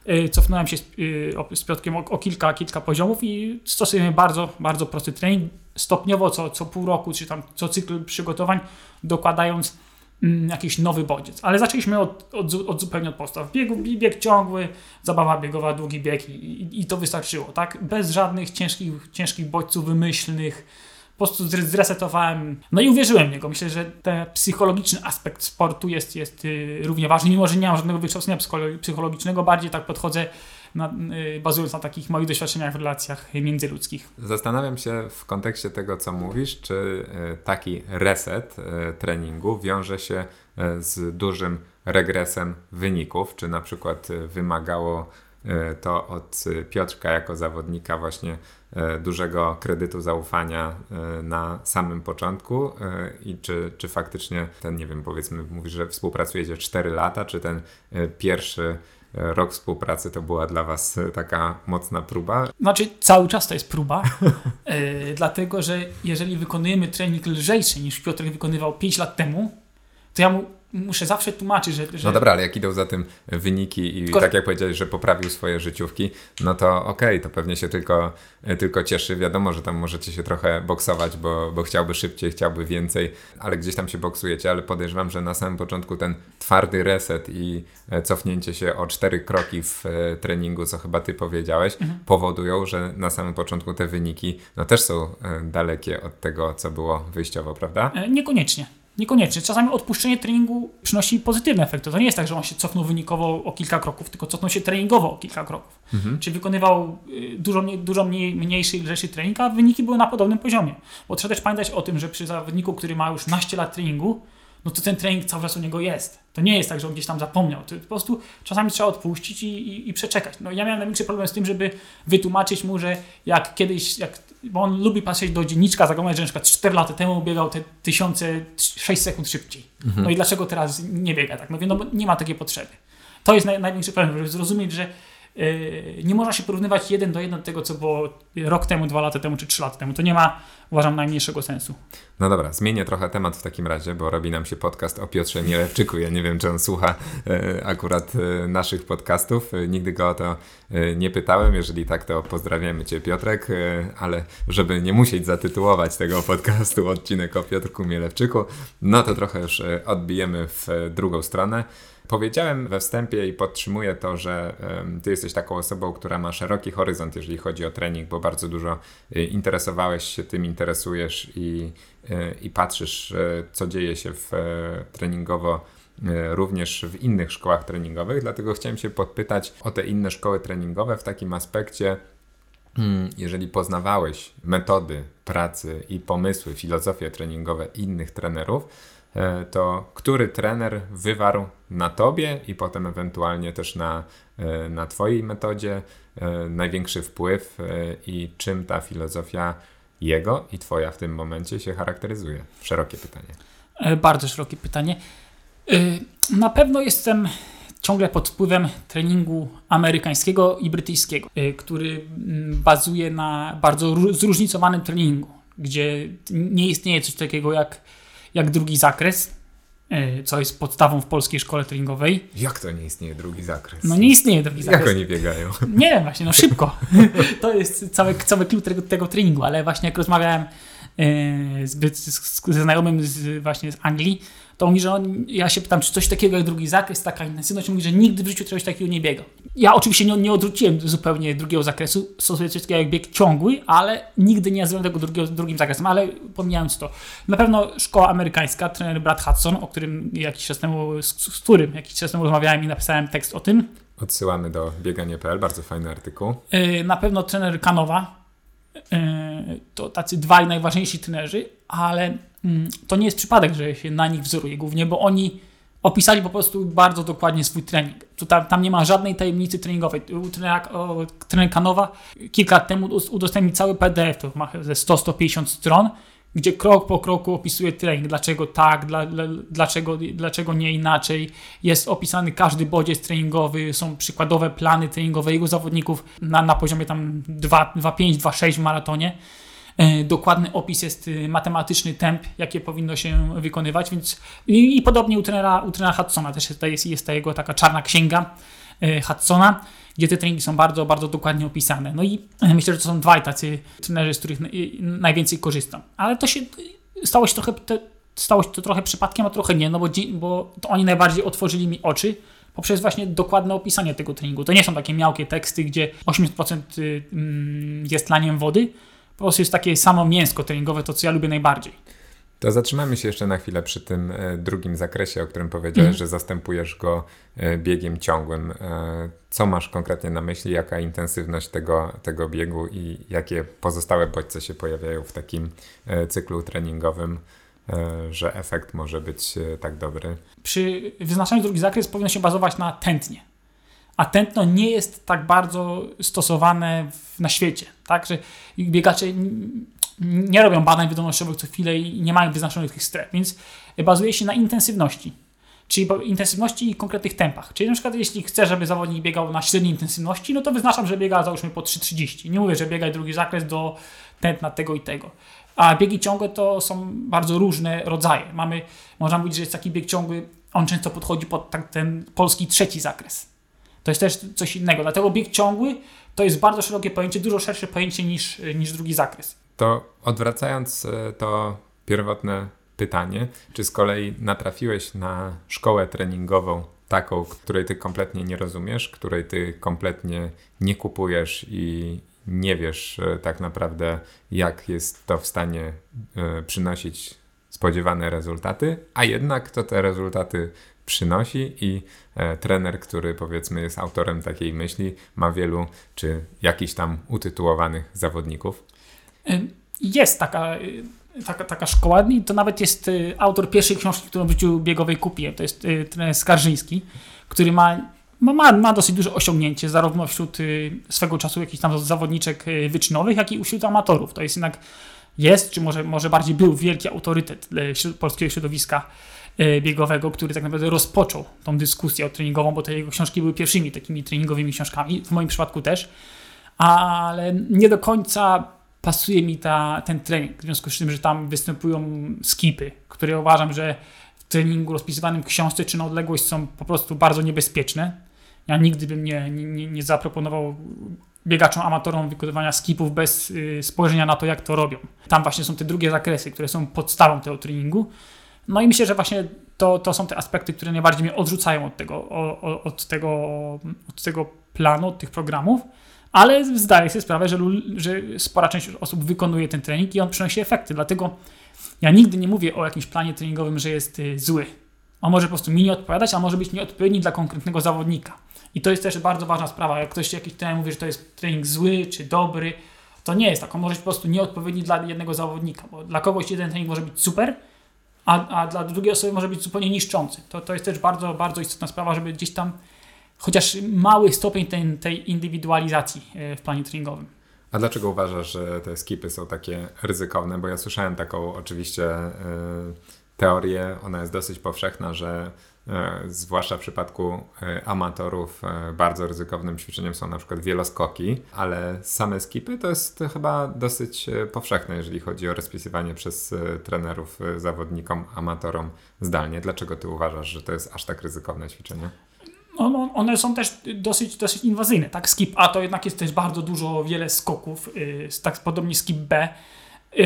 y, cofnąłem się z, y, z Piotrkiem o, kilka, kilka poziomów i stosujemy bardzo, bardzo prosty trening. Stopniowo co, co pół roku, czy tam co cykl przygotowań, dokładając mm, jakiś nowy bodziec. Ale zaczęliśmy od, od, od zupełnie od podstaw. Bieg, bieg ciągły, zabawa biegowa, długi bieg i, i, i, to wystarczyło, tak? Bez żadnych ciężkich, ciężkich bodźców wymyślnych, po prostu zresetowałem. No i uwierzyłem w niego. Myślę, że ten psychologiczny aspekt sportu jest, jest y, równie ważny, mimo że nie mam żadnego wykształcenia psychologicznego, bardziej tak podchodzę. Na, y, bazując na takich moich doświadczeniach w relacjach międzyludzkich. Zastanawiam się w kontekście tego, co mówisz, czy y, taki reset treningu wiąże się z dużym regresem wyników, czy na przykład wymagało to od Piotrka jako zawodnika właśnie dużego kredytu zaufania e, na samym początku e, i czy, czy faktycznie ten, nie wiem, powiedzmy, mówisz, że współpracujecie 4 lata, czy ten pierwszy rok współpracy to była dla Was taka mocna próba? Znaczy, cały czas to jest próba, dlatego że jeżeli wykonujemy trening lżejszy niż Piotr wykonywał 5 lat temu, to ja mu muszę zawsze tłumaczyć, że, że... No dobra, ale jak idą za tym wyniki i tak jak powiedziałeś, że poprawił swoje życiówki, no to okej, okay, to pewnie się tylko, tylko cieszy. Wiadomo, że tam możecie się trochę boksować, bo, bo chciałby szybciej, chciałby więcej, ale gdzieś tam się boksujecie, ale podejrzewam, że na samym początku ten twardy reset i e, cofnięcie się o cztery kroki w e, treningu, co chyba ty powiedziałeś, mhm. powodują, że na samym początku te wyniki no też są e, dalekie od tego, co było wyjściowo, prawda? Niekoniecznie. Niekoniecznie. Czasami odpuszczenie treningu przynosi pozytywne efekty. To nie jest tak, że on się cofnął wynikowo o kilka kroków, tylko cofnął się treningowo o kilka kroków. Mhm. Czyli wykonywał y, dużo, dużo mniej, mniejszy i lżejszy trening, a wyniki były na podobnym poziomie. Bo trzeba też pamiętać o tym, że przy zawodniku, który ma już naście lat treningu, no to ten trening cały czas u niego jest. To nie jest tak, że on gdzieś tam zapomniał. To po prostu czasami trzeba odpuścić i, i, i przeczekać. No ja miałem największy problem z tym, żeby wytłumaczyć mu, że jak kiedyś, jak, bo on lubi patrzeć do dzienniczka, zaglądać, że na przykład 4 lata temu biegał te tysiące 6 sekund szybciej. Mhm. No i dlaczego teraz nie biega tak? Mówię, no bo nie ma takiej potrzeby. To jest naj, największy problem, żeby zrozumieć, że nie można się porównywać jeden do jeden do tego, co było rok temu, dwa lata temu czy trzy lata temu. To nie ma, uważam, najmniejszego sensu. No dobra, zmienię trochę temat w takim razie, bo robi nam się podcast o Piotrze Mielewczyku. Ja nie wiem, czy on słucha e, akurat e, naszych podcastów. E, nigdy go o to nie pytałem. Jeżeli tak, to pozdrawiamy Cię, Piotrek, ale żeby nie musieć zatytułować tego podcastu odcinek o Piotrku Mielewczyku, no to trochę już odbijemy w drugą stronę. Powiedziałem we wstępie i podtrzymuję to, że ty jesteś taką osobą, która ma szeroki horyzont, jeżeli chodzi o trening, bo bardzo dużo y, interesowałeś się tym, interesujesz i, y, i patrzysz, y, co dzieje się w treningowo również w innych szkołach treningowych, dlatego chciałem się podpytać o te inne szkoły treningowe w takim aspekcie, hmm, jeżeli poznawałeś metody pracy i pomysły, filozofie treningowe innych trenerów, E, to który trener wywarł na tobie i potem ewentualnie też na, e, na twojej metodzie e, największy wpływ i czym ta filozofia jego i twoja w tym momencie się charakteryzuje? Szerokie pytanie. Bardzo szerokie pytanie. Na pewno jestem ciągle pod wpływem treningu amerykańskiego i brytyjskiego, który mm, bazuje na bardzo zróżnicowanym treningu, gdzie nie istnieje coś takiego jak jak drugi zakres, e, co jest podstawą w polskiej szkole treningowej. Jak to nie istnieje drugi zakres? No nie istnieje drugi zakres. Jak oni biegają? Nie wiem właśnie, no szybko. to jest cały, cały klucz tego, tego treningu, ale właśnie jak rozmawiałem e, z, z, ze znajomym z, właśnie z Anglii, to mówi, że on, ja się pytam, czy coś takiego jak drugi zakres, taka intensywność, mówi, że nigdy w życiu czegoś takiego nie biegał. Ja oczywiście nie, nie odwróciłem zupełnie drugiego zakresu, stosuję coś takiego jak bieg ciągły, ale nigdy nie nazywam tego drugiego, drugim zakresem, ale pomijając to. Na pewno szkoła amerykańska, trener Brad Hudson, o którym jakiś czas temu, z, z którym jakiś czas temu rozmawiałem i napisałem tekst o tym. Odsyłamy do bieganie.pl, bardzo fajny artykuł. Yy, na pewno trener Kanowa, to tacy dwaj najważniejsi trenerzy, ale Mm, to nie jest przypadek, że się na nich wzoruje głównie, bo oni opisali po prostu bardzo dokładnie swój trening. Tam, tam nie ma żadnej tajemnicy treningowej. Trener, trener Kanowa kilka lat temu udostępnił cały PDF, to ma ze 100-150 stron, gdzie krok po kroku opisuje trening, dlaczego tak, dla, dla, dlaczego, dlaczego nie inaczej. Jest opisany każdy bodziec treningowy, są przykładowe plany treningowe jego zawodników na, na poziomie tam 2,5, 2,6 w maratonie. e, dokładny opis, jest e, matematyczny temp, jakie powinno się wykonywać, więc i, i podobnie u trenera, u trenera Hudsona też jest, jest, jest ta jego taka czarna księga e, Hudsona, gdzie te treningi są bardzo, bardzo dokładnie opisane. No i myślę, że to są dwaj tacy trenerzy, z których najwięcej korzystam. Ale to się stało się trochę, stało się to trochę przypadkiem, a trochę nie, no bo, bo to oni najbardziej otworzyli mi oczy, poprzez właśnie dokładne opisanie tego treningu. To nie są takie miałkie teksty, gdzie 80% y, mm, jest laniem wody, po prostu jest takie samo mięsko treningowe, to co ja lubię najbardziej. To zatrzymamy się jeszcze na chwilę przy tym e, drugim zakresie, o którym powiedziałeś, mm. że zastępujesz go e, biegiem ciągłym. E, co masz konkretnie na myśli? Jaka intensywność tego, tego biegu i jakie pozostałe bodźce się pojawiają w takim cyklu treningowym? Że efekt może być tak dobry. Przy wyznaczaniu drugi zakres powinno się bazować na tętnie. A tętno nie jest tak bardzo stosowane w, na świecie. Tak, że biegacze nie robią badań wydolnościowych co chwilę i nie mają wyznaczonych tych stref, więc bazuje się na intensywności. Czyli intensywności i konkretnych tempach. Czyli na przykład jeśli chcę, żeby zawodnik biegał na średniej intensywności, no to wyznaczam, że biega załóżmy po 3,30. Nie mówię, że biegaj drugi zakres do tętna tego i tego. A biegi ciągłe to są bardzo różne rodzaje. Mamy, można mówić, że jest taki bieg ciągły, on często podchodzi pod ten polski trzeci zakres. To jest też coś innego. Dlatego bieg ciągły to jest bardzo szerokie pojęcie, dużo szersze pojęcie niż, niż drugi zakres. To odwracając e, to pierwotne pytanie, czy z kolei natrafiłeś na szkołę treningową taką, której ty kompletnie nie rozumiesz, której ty kompletnie nie kupujesz i, nie wiesz e, tak naprawdę, jak jest to w stanie e, przynosić spodziewane rezultaty, a jednak to te rezultaty przynosi i e, trener, który powiedzmy jest autorem takiej myśli, ma wielu czy jakichś tam utytułowanych zawodników? Jest taka, taka, taka szkoła i to nawet jest autor pierwszej książki, którą w życiu biegowej kupiłem. To jest trener Skarżyński, który ma ma, ma dosyć duże osiągnięcie, zarówno wśród y, swego czasu jakichś tam zawodniczek y, wyczynowych, jak i wśród amatorów. To jest jednak, jest, czy może, może bardziej był wielki autorytet polskiego środowiska y, biegowego, który tak naprawdę rozpoczął tą dyskusję treningową, bo te jego książki były pierwszymi takimi treningowymi książkami, w moim przypadku też, ale nie do końca pasuje mi ta, ten trening, w związku z tym, że tam występują skipy, które uważam, że w treningu rozpisywanym w książce czy na odległość są po prostu bardzo niebezpieczne ja nigdy bym nie, nie, nie zaproponował biegaczom, amatorom wykonywania skipów bez y, spojrzenia na to, jak to robią. Tam właśnie są te drugie zakresy, które są podstawą tego treningu. No i myślę, że właśnie to, to są te aspekty, które najbardziej mnie odrzucają od tego, o, od, tego, od tego planu, od tych programów, ale zdaję sobie sprawę, że, że spora część osób wykonuje ten trening i on przynosi efekty. Dlatego ja nigdy nie mówię o jakimś planie treningowym, że jest y, zły. On może po prostu mi nie odpowiadać, a może być nieodpowiedni dla konkretnego zawodnika. I to jest też bardzo ważna sprawa. Jak ktoś jakiś trener mówi, że to jest trening zły czy dobry, to nie jest tak. On może być po prostu nieodpowiedni dla jednego zawodnika, bo dla kogoś jeden trening może być super, a, a dla drugiej osoby może być zupełnie niszczący. To, to jest też bardzo, bardzo istotna sprawa, żeby gdzieś tam chociaż mały stopień tej, tej indywidualizacji e, w planie treningowym. A dlaczego uważasz, że te skipy są takie ryzykowne? Bo ja słyszałem taką oczywiście yy, teorię, ona jest dosyć powszechna, że E, zwłaszcza w przypadku e, amatorów, e, bardzo ryzykownym ćwiczeniem są na przykład wieloskoki, ale same skipy to jest chyba dosyć powszechne, jeżeli chodzi o rozpisywanie przez trenerów zawodnikom, amatorom zdalnie. Dlaczego ty uważasz, że to jest aż tak ryzykowne ćwiczenie? No, one są też dosyć, dosyć inwazyjne. Tak, skip A to jednak jest też bardzo dużo, wiele skoków, tak podobnie skip B Y,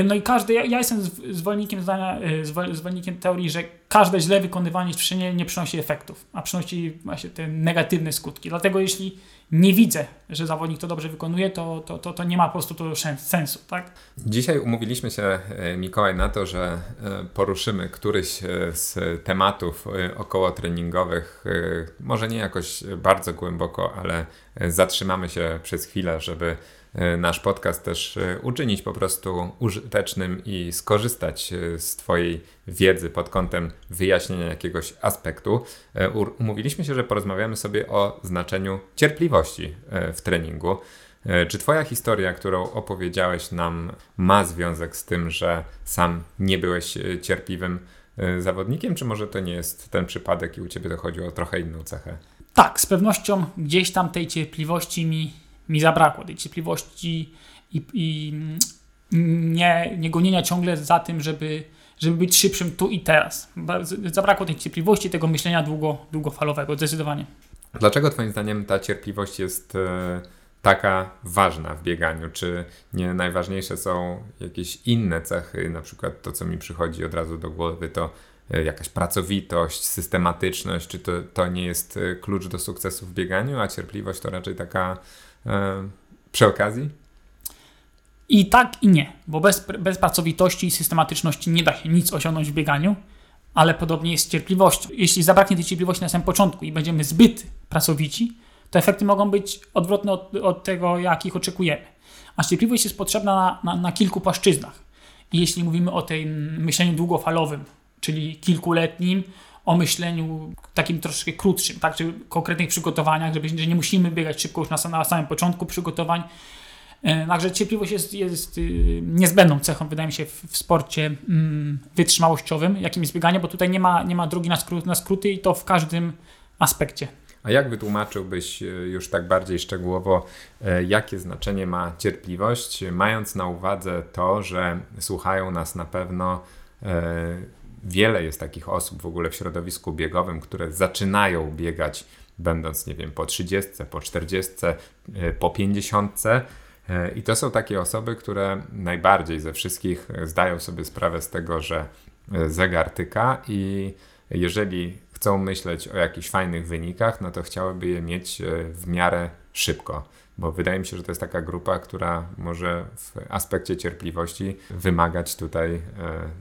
no i każdy, ja, ja jestem zwolennikiem zdania, y, zwolennikiem teorii, że każde źle wykonywanie ćwiczenia nie przynosi efektów, a przynosi właśnie te negatywne skutki. Dlatego jeśli nie widzę, że zawodnik to dobrze wykonuje, to, to, to, to nie ma po prostu to sensu. Tak? Dzisiaj umówiliśmy się, e, Mikołaj, na to, że poruszymy któryś z tematów około treningowych, może nie jakoś bardzo głęboko, ale zatrzymamy się przez chwilę, żeby nasz podcast też e, uczynić po prostu użytecznym i skorzystać e, z Twojej wiedzy pod kątem wyjaśnienia jakiegoś aspektu. Umówiliśmy się, że porozmawiamy sobie o znaczeniu cierpliwości w treningu. Czy Twoja historia, którą opowiedziałeś nam, ma związek z tym, że sam nie byłeś cierpliwym zawodnikiem, czy może to nie jest ten przypadek i u Ciebie to chodzi o trochę inną cechę? Tak, z pewnością gdzieś tam tej cierpliwości mi mi zabrakło tej cierpliwości i, i nie, nie gonienia ciągle za tym, żeby, żeby być szybszym tu i teraz. Zabrakło tej cierpliwości, tego myślenia długo, długofalowego, zdecydowanie. Dlaczego Twoim zdaniem ta cierpliwość jest e, taka ważna w bieganiu? Czy nie najważniejsze są jakieś inne cechy, na przykład to, co mi przychodzi od razu do głowy, to e, jakaś pracowitość, systematyczność, czy to, to nie jest e, klucz do sukcesu w bieganiu, a cierpliwość to raczej taka przy okazji? I tak, i nie, bo bez, bez pracowitości i systematyczności nie da się nic osiągnąć w bieganiu, ale podobnie jest z cierpliwością. Jeśli zabraknie tej cierpliwości na samym początku i będziemy zbyt pracowici, to efekty mogą być odwrotne od, od tego, jakich oczekujemy. A cierpliwość jest potrzebna na, na, na kilku płaszczyznach. I jeśli mówimy o tym myśleniu długofalowym, czyli kilkuletnim, o myśleniu takim troszkę krótszym, tak, czy konkretnych przygotowaniach, żeby, że nie musimy biegać szybko już na, na samym początku przygotowań. E, także cierpliwość jest, jest y, niezbędną cechą, wydaje mi się, w, w sporcie mm, wytrzymałościowym, jakim jest bieganie, bo tutaj nie ma, nie ma drogi na, skrót, na skróty i to w każdym aspekcie. A jak wytłumaczyłbyś e, już tak bardziej szczegółowo, e, jakie znaczenie ma cierpliwość, mając na uwadze to, że słuchają nas na pewno wiele jest takich osób w ogóle w środowisku biegowym, które zaczynają biegać będąc, nie wiem, po 30, po 40, po 50. I to są takie osoby, które najbardziej ze wszystkich zdają sobie sprawę z tego, że zegar tyka i jeżeli chcą myśleć o jakichś fajnych wynikach, no to chciałyby je mieć e, w miarę szybko. Bo wydaje mi się, że to jest taka grupa, która może w aspekcie cierpliwości wymagać tutaj e,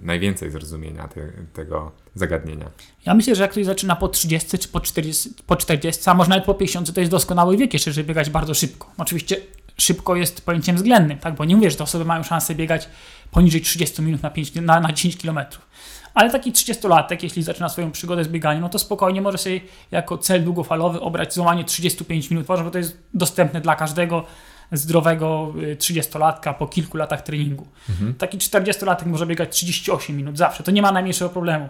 najwięcej zrozumienia te, tego zagadnienia. Ja myślę, że jak ktoś zaczyna po 30 czy po 40, po 40 a może nawet po 50, to jest doskonały wiek jeszcze, żeby biegać bardzo szybko. Oczywiście szybko jest pojęciem względnym, tak? bo nie mówię, że te osoby mają szansę biegać poniżej 30 minut na, 5, na, na 10 kilometrów ale taki 30-latek, jeśli zaczyna swoją przygodę z bieganiem, no to spokojnie może sobie jako cel długofalowy obrać złamanie 35 minut. Że to jest dostępne dla każdego zdrowego 30-latka y, po kilku latach treningu. Mhm. Taki 40-latek może biegać 38 minut zawsze, to nie ma najmniejszego problemu.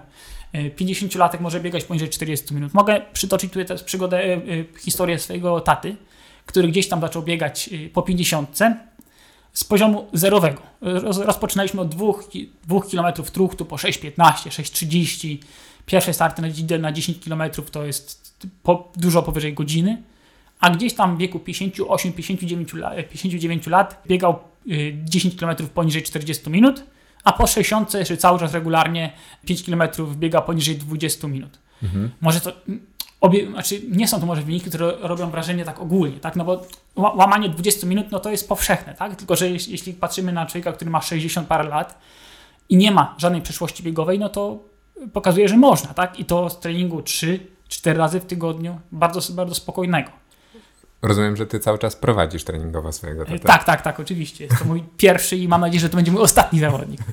50-latek y, może biegać poniżej 40 minut. Mogę przytoczyć tutaj też przygodę, y, historię swojego taty, który gdzieś tam zaczął biegać po 50 z poziomu zerowego. Rozpoczynaliśmy od 2, 2 km truchtu po 6,15, 6,30. Pierwsze starty na 10 km to jest po, dużo powyżej godziny, a gdzieś tam w wieku 58-59 lat, 59 lat biegał 10 km poniżej 40 minut, a po 60 jeszcze cały czas regularnie 5 km biega poniżej 20 minut. Mhm. Może to obie, znaczy nie są to może wyniki, które robią wrażenie tak ogólnie, tak? No bo łamanie 20 minut, no to jest powszechne, tak? Tylko, że jeśli, patrzymy na człowieka, który ma 60 parę lat i nie ma żadnej przeszłości biegowej, no to pokazuje, że można, tak? I to z treningu 3-4 razy w tygodniu, bardzo, bardzo spokojnego. Rozumiem, że ty cały czas prowadzisz treningowo swojego tata. Tak, tak, tak, oczywiście. Jest to mój pierwszy i mam nadzieję, że to będzie mój ostatni zawodnik.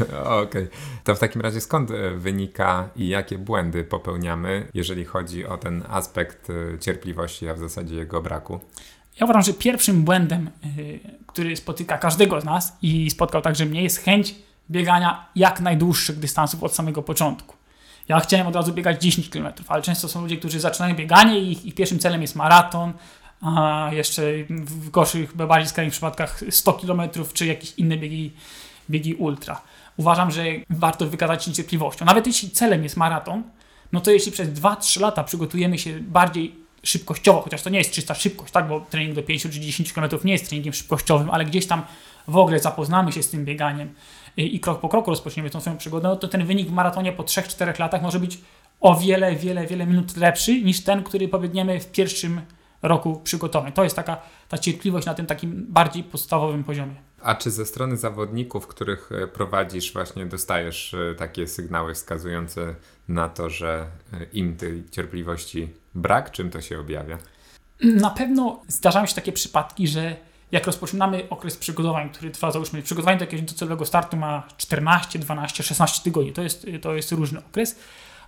Okej. Okay. To w takim razie skąd e, wynika i jakie błędy popełniamy, jeżeli chodzi o ten aspekt e, cierpliwości, a w zasadzie jego braku? Ja uważam, że pierwszym błędem, e, który spotyka każdego z nas i spotkał także mnie, jest chęć biegania jak najdłuższych dystansów od samego początku. Ja chciałem od razu biegać 10 km, ale często są ludzie, którzy zaczynają bieganie i ich, ich pierwszym celem jest maraton, a jeszcze w gorszych, bardziej skrajnych przypadkach 100 km czy jakieś inne biegi, biegi ultra. Uważam, że warto wykazać się niecierpliwością. Nawet jeśli celem jest maraton, no to jeśli przez 2-3 lata przygotujemy się bardziej szybkościowo, chociaż to nie jest czysta szybkość, tak, bo trening do 5 czy 10 km nie jest treningiem szybkościowym, ale gdzieś tam w ogóle zapoznamy się z tym bieganiem i krok po kroku rozpoczniemy tą swoją przygodę, no to ten wynik w maratonie po 3-4 latach może być o wiele, wiele, wiele minut lepszy niż ten, który pobiegniemy w pierwszym roku przygotowań. To jest taka ta cierpliwość na tym takim bardziej podstawowym poziomie. A czy ze strony zawodników, których e, prowadzisz, właśnie dostajesz e, takie sygnały wskazujące na to, że e, im tej cierpliwości brak? Czym to się objawia? Na pewno zdarzają się takie przypadki, że jak rozpoczynamy okres przygotowań, który trwa, załóżmy, przygotowanie do jakiegoś docelowego startu ma 14, 12, 16 tygodni, to jest, to jest różny okres.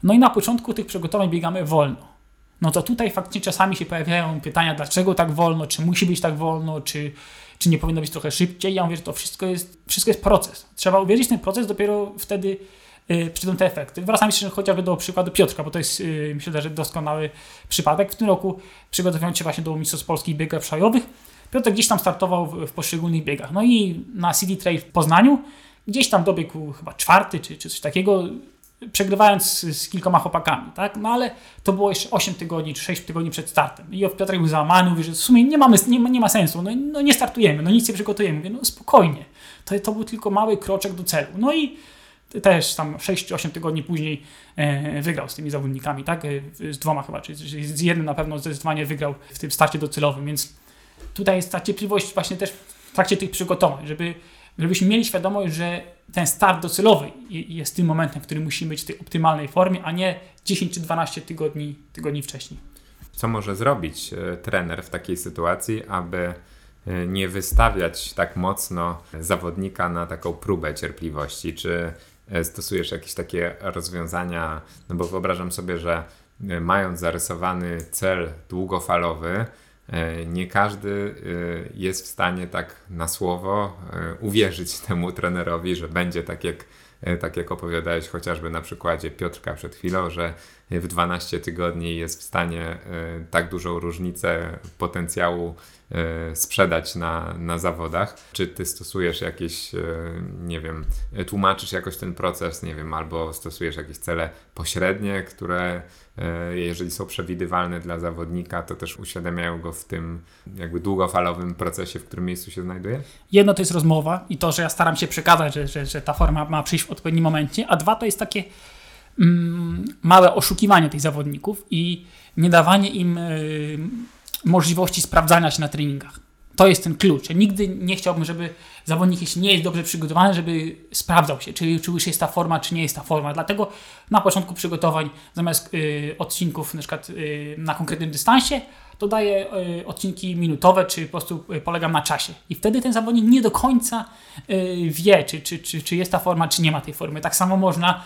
No i na początku tych przygotowań biegamy wolno no to tutaj faktycznie czasami się pojawiają pytania, dlaczego tak wolno, czy musi być tak wolno, czy, czy nie powinno być trochę szybciej. Ja mówię, że to wszystko jest, wszystko jest proces. Trzeba uwierzyć w ten proces, dopiero wtedy yy, przyjdą te efekty. Wracam jeszcze chociażby do przykładu Piotrka, bo to jest yy, myślę, że doskonały przypadek. W tym roku przygotowując się właśnie do Mistrzostw Polskich Biegów Szajowych, Piotr gdzieś tam startował w, w poszczególnych biegach. No i na City Trail w Poznaniu gdzieś tam dobiegł chyba czwarty czy, czy coś takiego, przegrywając z, kilkoma chłopakami, tak? No ale to było jeszcze 8 tygodni czy 6 tygodni przed startem. I Piotr był załamany, mówi, że w sumie nie, mamy, nie, nie ma sensu, no, no nie startujemy, no nic nie przygotujemy. Mówię, no spokojnie, to, to był tylko mały kroczek do celu. No i też tam 6-8 tygodni później e, wygrał z tymi zawodnikami, tak? E, z dwoma chyba, czy z jednym na pewno zdecydowanie wygrał w tym starcie docelowym, więc tutaj jest ta cierpliwość właśnie też w trakcie tych przygotowań, żeby, żebyśmy mieli świadomość, że ten start docelowy jest tym momentem, w którym musimy być w tej optymalnej formie, a nie 10 czy 12 tygodni, tygodni wcześniej. Co może zrobić e, trener w takiej sytuacji, aby nie wystawiać tak mocno zawodnika na taką próbę cierpliwości? Czy E, stosujesz jakieś takie rozwiązania, no bo wyobrażam sobie, że e, mając zarysowany cel długofalowy, e, nie każdy jest w stanie tak na słowo uwierzyć temu trenerowi, że będzie tak jak, tak jak opowiadałeś chociażby na przykładzie Piotrka przed chwilą, że w 12 tygodni jest w stanie tak dużą różnicę potencjału E, sprzedać na, na zawodach. Czy ty stosujesz jakieś, e, nie wiem, tłumaczysz jakoś ten proces, nie wiem, albo stosujesz jakieś cele pośrednie, które e, jeżeli są przewidywalne dla zawodnika, to też uświadamiają go w tym jakby długofalowym procesie, w którym miejscu się znajduje? Jedno to jest rozmowa i to, że ja staram się przekazać, że, że, że ta forma ma przyjść w odpowiednim momencie, a dwa to jest takie małe oszukiwanie tych zawodników i nie dawanie im y, możliwości sprawdzania się na treningach. To jest ten klucz. Ja nigdy nie chciałbym, żeby zawodnik, jeśli nie jest dobrze przygotowany, żeby sprawdzał się, czy, czy już jest ta forma, czy nie jest ta forma. Dlatego na początku przygotowań, zamiast y, odcinków na przykład y, na konkretnym dystansie, to daję y, odcinki minutowe, czy po prostu y, polegam na czasie. I wtedy ten zawodnik nie do końca y, wie, czy, czy, czy, czy jest ta forma, czy nie ma tej formy. Tak samo można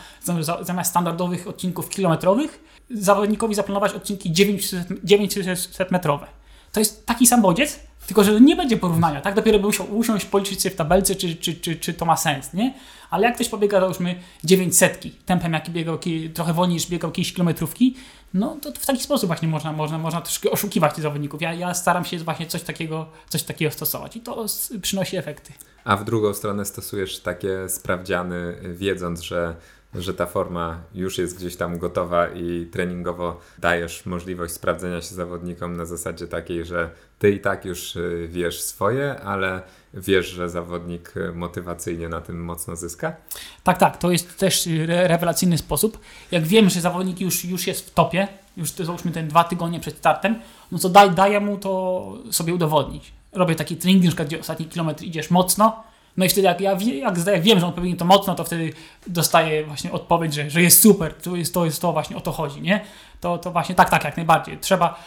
zamiast standardowych odcinków kilometrowych zawodnikowi zaplanować odcinki 900 metrowe. To jest taki sam bodziec, tylko że nie będzie porównania, tak? Dopiero by musiał usiąść, policzyć sobie w tabelce, czy, czy, czy, czy to ma sens, nie? Ale jak ktoś pobiega, załóżmy, 900 tempem, jaki biegał, trochę wolniej niż biegał jakieś kilometrówki, no to w taki sposób właśnie można, można, można troszkę oszukiwać tych zawodników. Ja, ja staram się właśnie coś takiego, coś takiego stosować i to przynosi efekty. A w drugą stronę stosujesz takie sprawdziany, wiedząc, że że ta forma już jest gdzieś tam gotowa i treningowo dajesz możliwość sprawdzenia się zawodnikom na zasadzie takiej, że ty i tak już y, wiesz swoje, ale wiesz, że zawodnik motywacyjnie na tym mocno zyska? Tak, tak. To jest też rewelacyjny sposób. Jak wiem, że zawodnik już, już jest w topie, już załóżmy ten dwa tygodnie przed startem, no to daj, daję mu to sobie udowodnić. Robię taki trening, na przykład, gdzie ostatni kilometr idziesz mocno, no i wtedy jak ja jak, wiem, że on popełnił to mocno, to wtedy dostaję właśnie odpowiedź, że, że jest super, to jest, to jest to właśnie o to chodzi, nie? To, to właśnie tak, tak, jak najbardziej. Trzeba,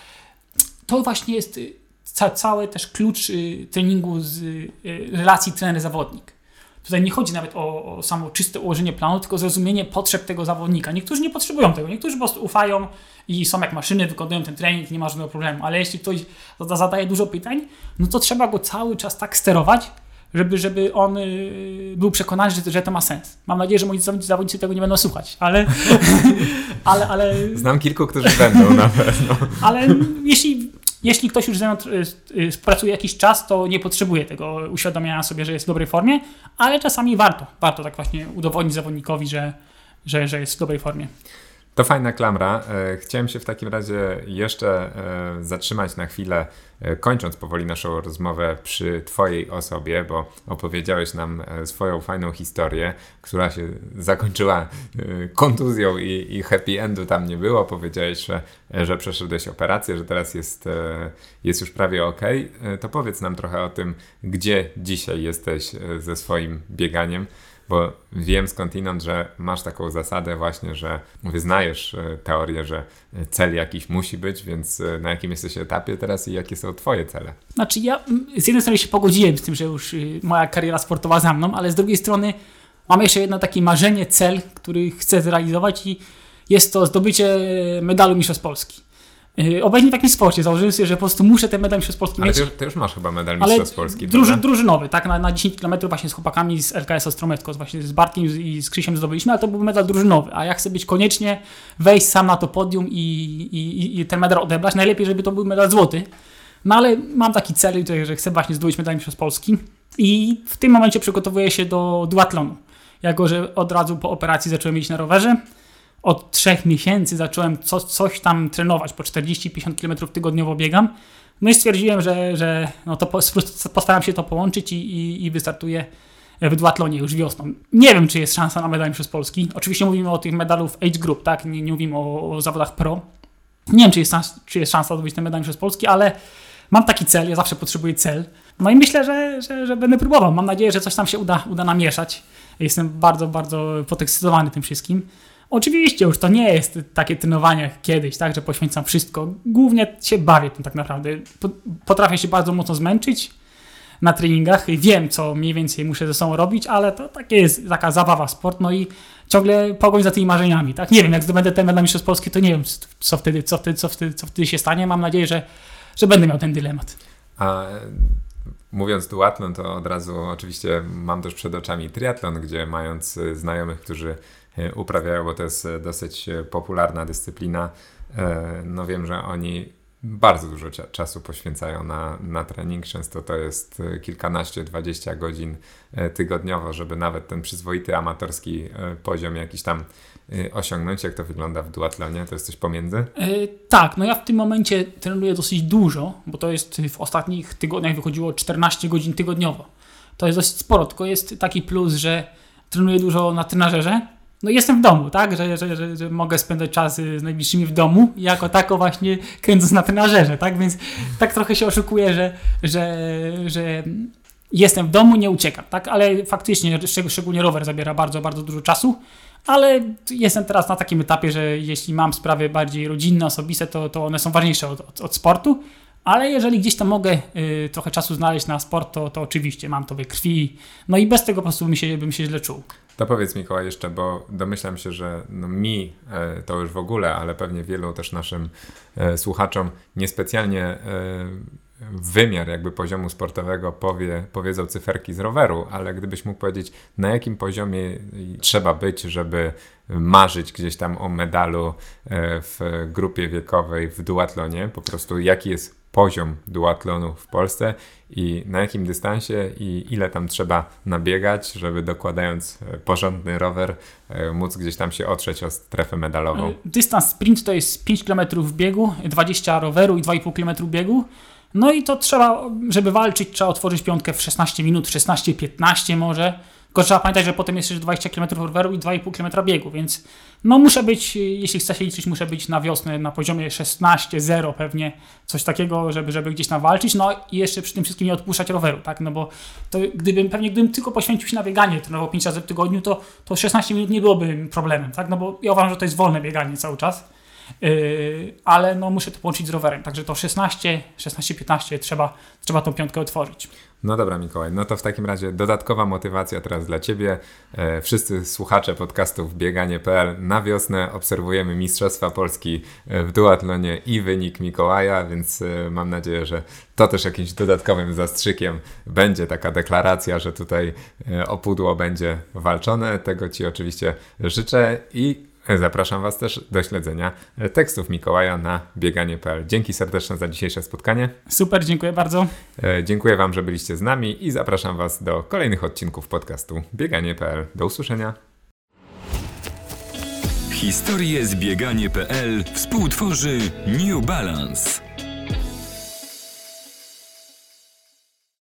to właśnie jest y, ca, cały też klucz y, treningu z y, relacji trener-zawodnik. Tutaj nie chodzi nawet o, o samo czyste ułożenie planu, tylko zrozumienie potrzeb tego zawodnika. Niektórzy nie potrzebują tego, niektórzy po prostu ufają i są jak maszyny, wykonują ten trening, nie ma żadnego problemu. Ale jeśli ktoś zadaje dużo pytań, no to trzeba go cały czas tak sterować, żeby, żeby on y, był przekonany, że, że to ma sens. Mam nadzieję, że moi zawodnicy tego nie będą słuchać, ale... ale, ale Znam kilku, którzy będą na pewno. ale jeśli, jeśli ktoś już ze mną y, y, pracuje jakiś czas, to nie potrzebuje tego uświadomienia sobie, że jest w dobrej formie, ale czasami warto. Warto tak właśnie udowodnić zawodnikowi, że, że, że jest w dobrej formie. To fajna klamra. E, chciałem się w takim razie jeszcze e, zatrzymać na chwilę, e, kończąc powoli naszą rozmowę przy Twojej osobie, bo opowiedziałeś nam swoją fajną historię, która się zakończyła kontuzją i, i happy endu tam nie było. Powiedziałeś, że, że przeszedłeś operację, że teraz jest, jest już prawie ok. To powiedz nam trochę o tym, gdzie dzisiaj jesteś ze swoim bieganiem bo wiem skądinąd, że masz taką zasadę właśnie, że wyznajesz e, teorię, że cel jakiś musi być, więc e, na jakim jesteś etapie teraz i jakie są twoje cele? Znaczy ja z jednej strony się pogodziłem z tym, że już y, moja kariera sportowa za mną, ale z drugiej strony mam jeszcze jedno takie marzenie, cel, który chcę zrealizować i jest to zdobycie medalu Mistrzostw Polski. Yy, obecnie w takim sporcie założyłem sobie, że po prostu muszę ten medal Mistrzostw Polski ale mieć. Ale ty, ty, już masz chyba medal Mistrzostw Polski. Druży, drużynowy, tak, na, na 10 km właśnie z chłopakami z LKS Ostrometko, właśnie z Bartkiem i z Krzysiem zdobyliśmy, ale to był medal drużynowy, a ja chcę być koniecznie, wejść sam na to podium i, i, i ten medal odebrać. Najlepiej, żeby to był medal złoty, No ale mam taki cel, że chcę właśnie zdobyć medal mistrzostw Polski i w tym momencie przygotowuję się do duatlonu. Jako, że od razu po operacji zacząłem iść na rowerze, od trzech miesięcy zacząłem co, coś tam trenować, po 40-50 km tygodniowo biegam. No i stwierdziłem, że, że no to postaram się to połączyć i, i, i wystartuję w duatlonie już wiosną. Nie wiem, czy jest szansa na medal przez Polski. Oczywiście mówimy o tych medalów age group, tak? Nie, nie mówimy o, o, zawodach pro. Nie wiem, czy jest, czy jest szansa zdobyć ten medal przez Polski, ale mam taki cel, ja zawsze potrzebuję cel. No i myślę, że, że, że będę próbował. Mam nadzieję, że coś tam się uda, uda namieszać. Jestem bardzo, bardzo podekscytowany tym wszystkim. Oczywiście już to nie jest takie trenowanie jak kiedyś, tak, że poświęcam wszystko. Głównie się bawię tym tak naprawdę. Potrafię się bardzo mocno zmęczyć na treningach i wiem, co mniej więcej muszę ze sobą robić, ale to takie jest taka zabawa sport, no i ciągle pogoń za tymi marzeniami, tak? Nie wiem, jak zdobędę ten medal mistrzostw Polski, to nie wiem, co wtedy, co wtedy, co wtedy, co wtedy się stanie. Mam nadzieję, że, że będę miał ten dylemat. A mówiąc duatlon, to od razu oczywiście mam też przed oczami triatlon, gdzie mając znajomych, którzy uprawiają, bo to jest e, dosyć e, popularna dyscyplina. No wiem, że oni bardzo dużo czasu poświęcają na, na trening. Często to jest kilkanaście, dwadzieścia godzin tygodniowo, żeby nawet ten przyzwoity amatorski poziom jakiś tam osiągnąć. Jak to wygląda w duatlonie? To jest coś pomiędzy? tak, no ja w tym momencie trenuję dosyć dużo, bo to jest w ostatnich tygodniach wychodziło 14 godzin tygodniowo. To jest dosyć sporo, tylko jest taki plus, że trenuję dużo na trenażerze, no jestem w domu, tak, że, że, że, że, mogę spędzać czas z najbliższymi w domu, jako tako właśnie kręcąc na trenażerze, tak, więc tak trochę się oszukuję, że, że, że jestem w domu, nie uciekam, tak, ale faktycznie, szczególnie rower zabiera bardzo, bardzo dużo czasu, ale jestem teraz na takim etapie, że jeśli mam sprawy bardziej rodzinne, osobiste, to, to one są ważniejsze od, od, od sportu, ale jeżeli gdzieś tam mogę y, trochę czasu znaleźć na sport, to, to oczywiście mam to we krwi. No i bez tego po prostu bym się, bym się źle czuł. To powiedz Mikołaj jeszcze, bo domyślam się, że no mi e, to już w ogóle, ale pewnie wielu też naszym e, słuchaczom niespecjalnie e, wymiar jakby poziomu sportowego powie, powiedzą cyferki z roweru, ale gdybyś mógł powiedzieć, na jakim poziomie trzeba być, żeby marzyć gdzieś tam o medalu w grupie wiekowej w duatlonie, po prostu jaki jest poziom duatlonu w Polsce i na jakim dystansie i ile tam trzeba nabiegać, żeby dokładając e, porządny rower e, móc gdzieś tam się otrzeć o strefę medalową. E, dystans sprint to jest 5 km biegu, 20 roweru i 2,5 km biegu. No i to trzeba, żeby walczyć, trzeba otworzyć piątkę w 16 minut, 16-15 może. Tylko trzeba pamiętać, że potem jest jeszcze 20 km roweru i 2,5 km biegu, więc no muszę być, jeśli chcę się liczyć, muszę być na wiosnę na poziomie 16-0 pewnie, coś takiego, żeby, żeby gdzieś tam walczyć, no i jeszcze przy tym wszystkim nie odpuszczać roweru, tak, no bo to gdybym, pewnie gdybym tylko poświęcił się na bieganie, trenował 5 razy w tygodniu, to, to 16 minut nie byłoby problemem, tak, no bo ja uważam, że to jest wolne bieganie cały czas, ale no muszę to połączyć z rowerem, także to 16, 16-15 trzeba, trzeba tą piątkę otworzyć. No dobra, Mikołaj, no to w takim razie dodatkowa motywacja teraz dla Ciebie. E, wszyscy słuchacze podcastów bieganie.pl na wiosnę obserwujemy Mistrzostwa Polski e, w duatlonie i wynik Mikołaja, więc e, mam nadzieję, że to też jakimś dodatkowym zastrzykiem będzie taka deklaracja, że tutaj o pudło będzie walczone. Tego Ci oczywiście życzę i Zapraszam Was też do śledzenia tekstów Mikołaja na bieganie.pl. Dzięki serdeczne za dzisiejsze spotkanie. Super, dziękuję bardzo. E, dziękuję Wam, że byliście z nami i zapraszam Was do kolejnych odcinków podcastu bieganie.pl. Do usłyszenia. Historię z bieganie.pl współtworzy New Balance.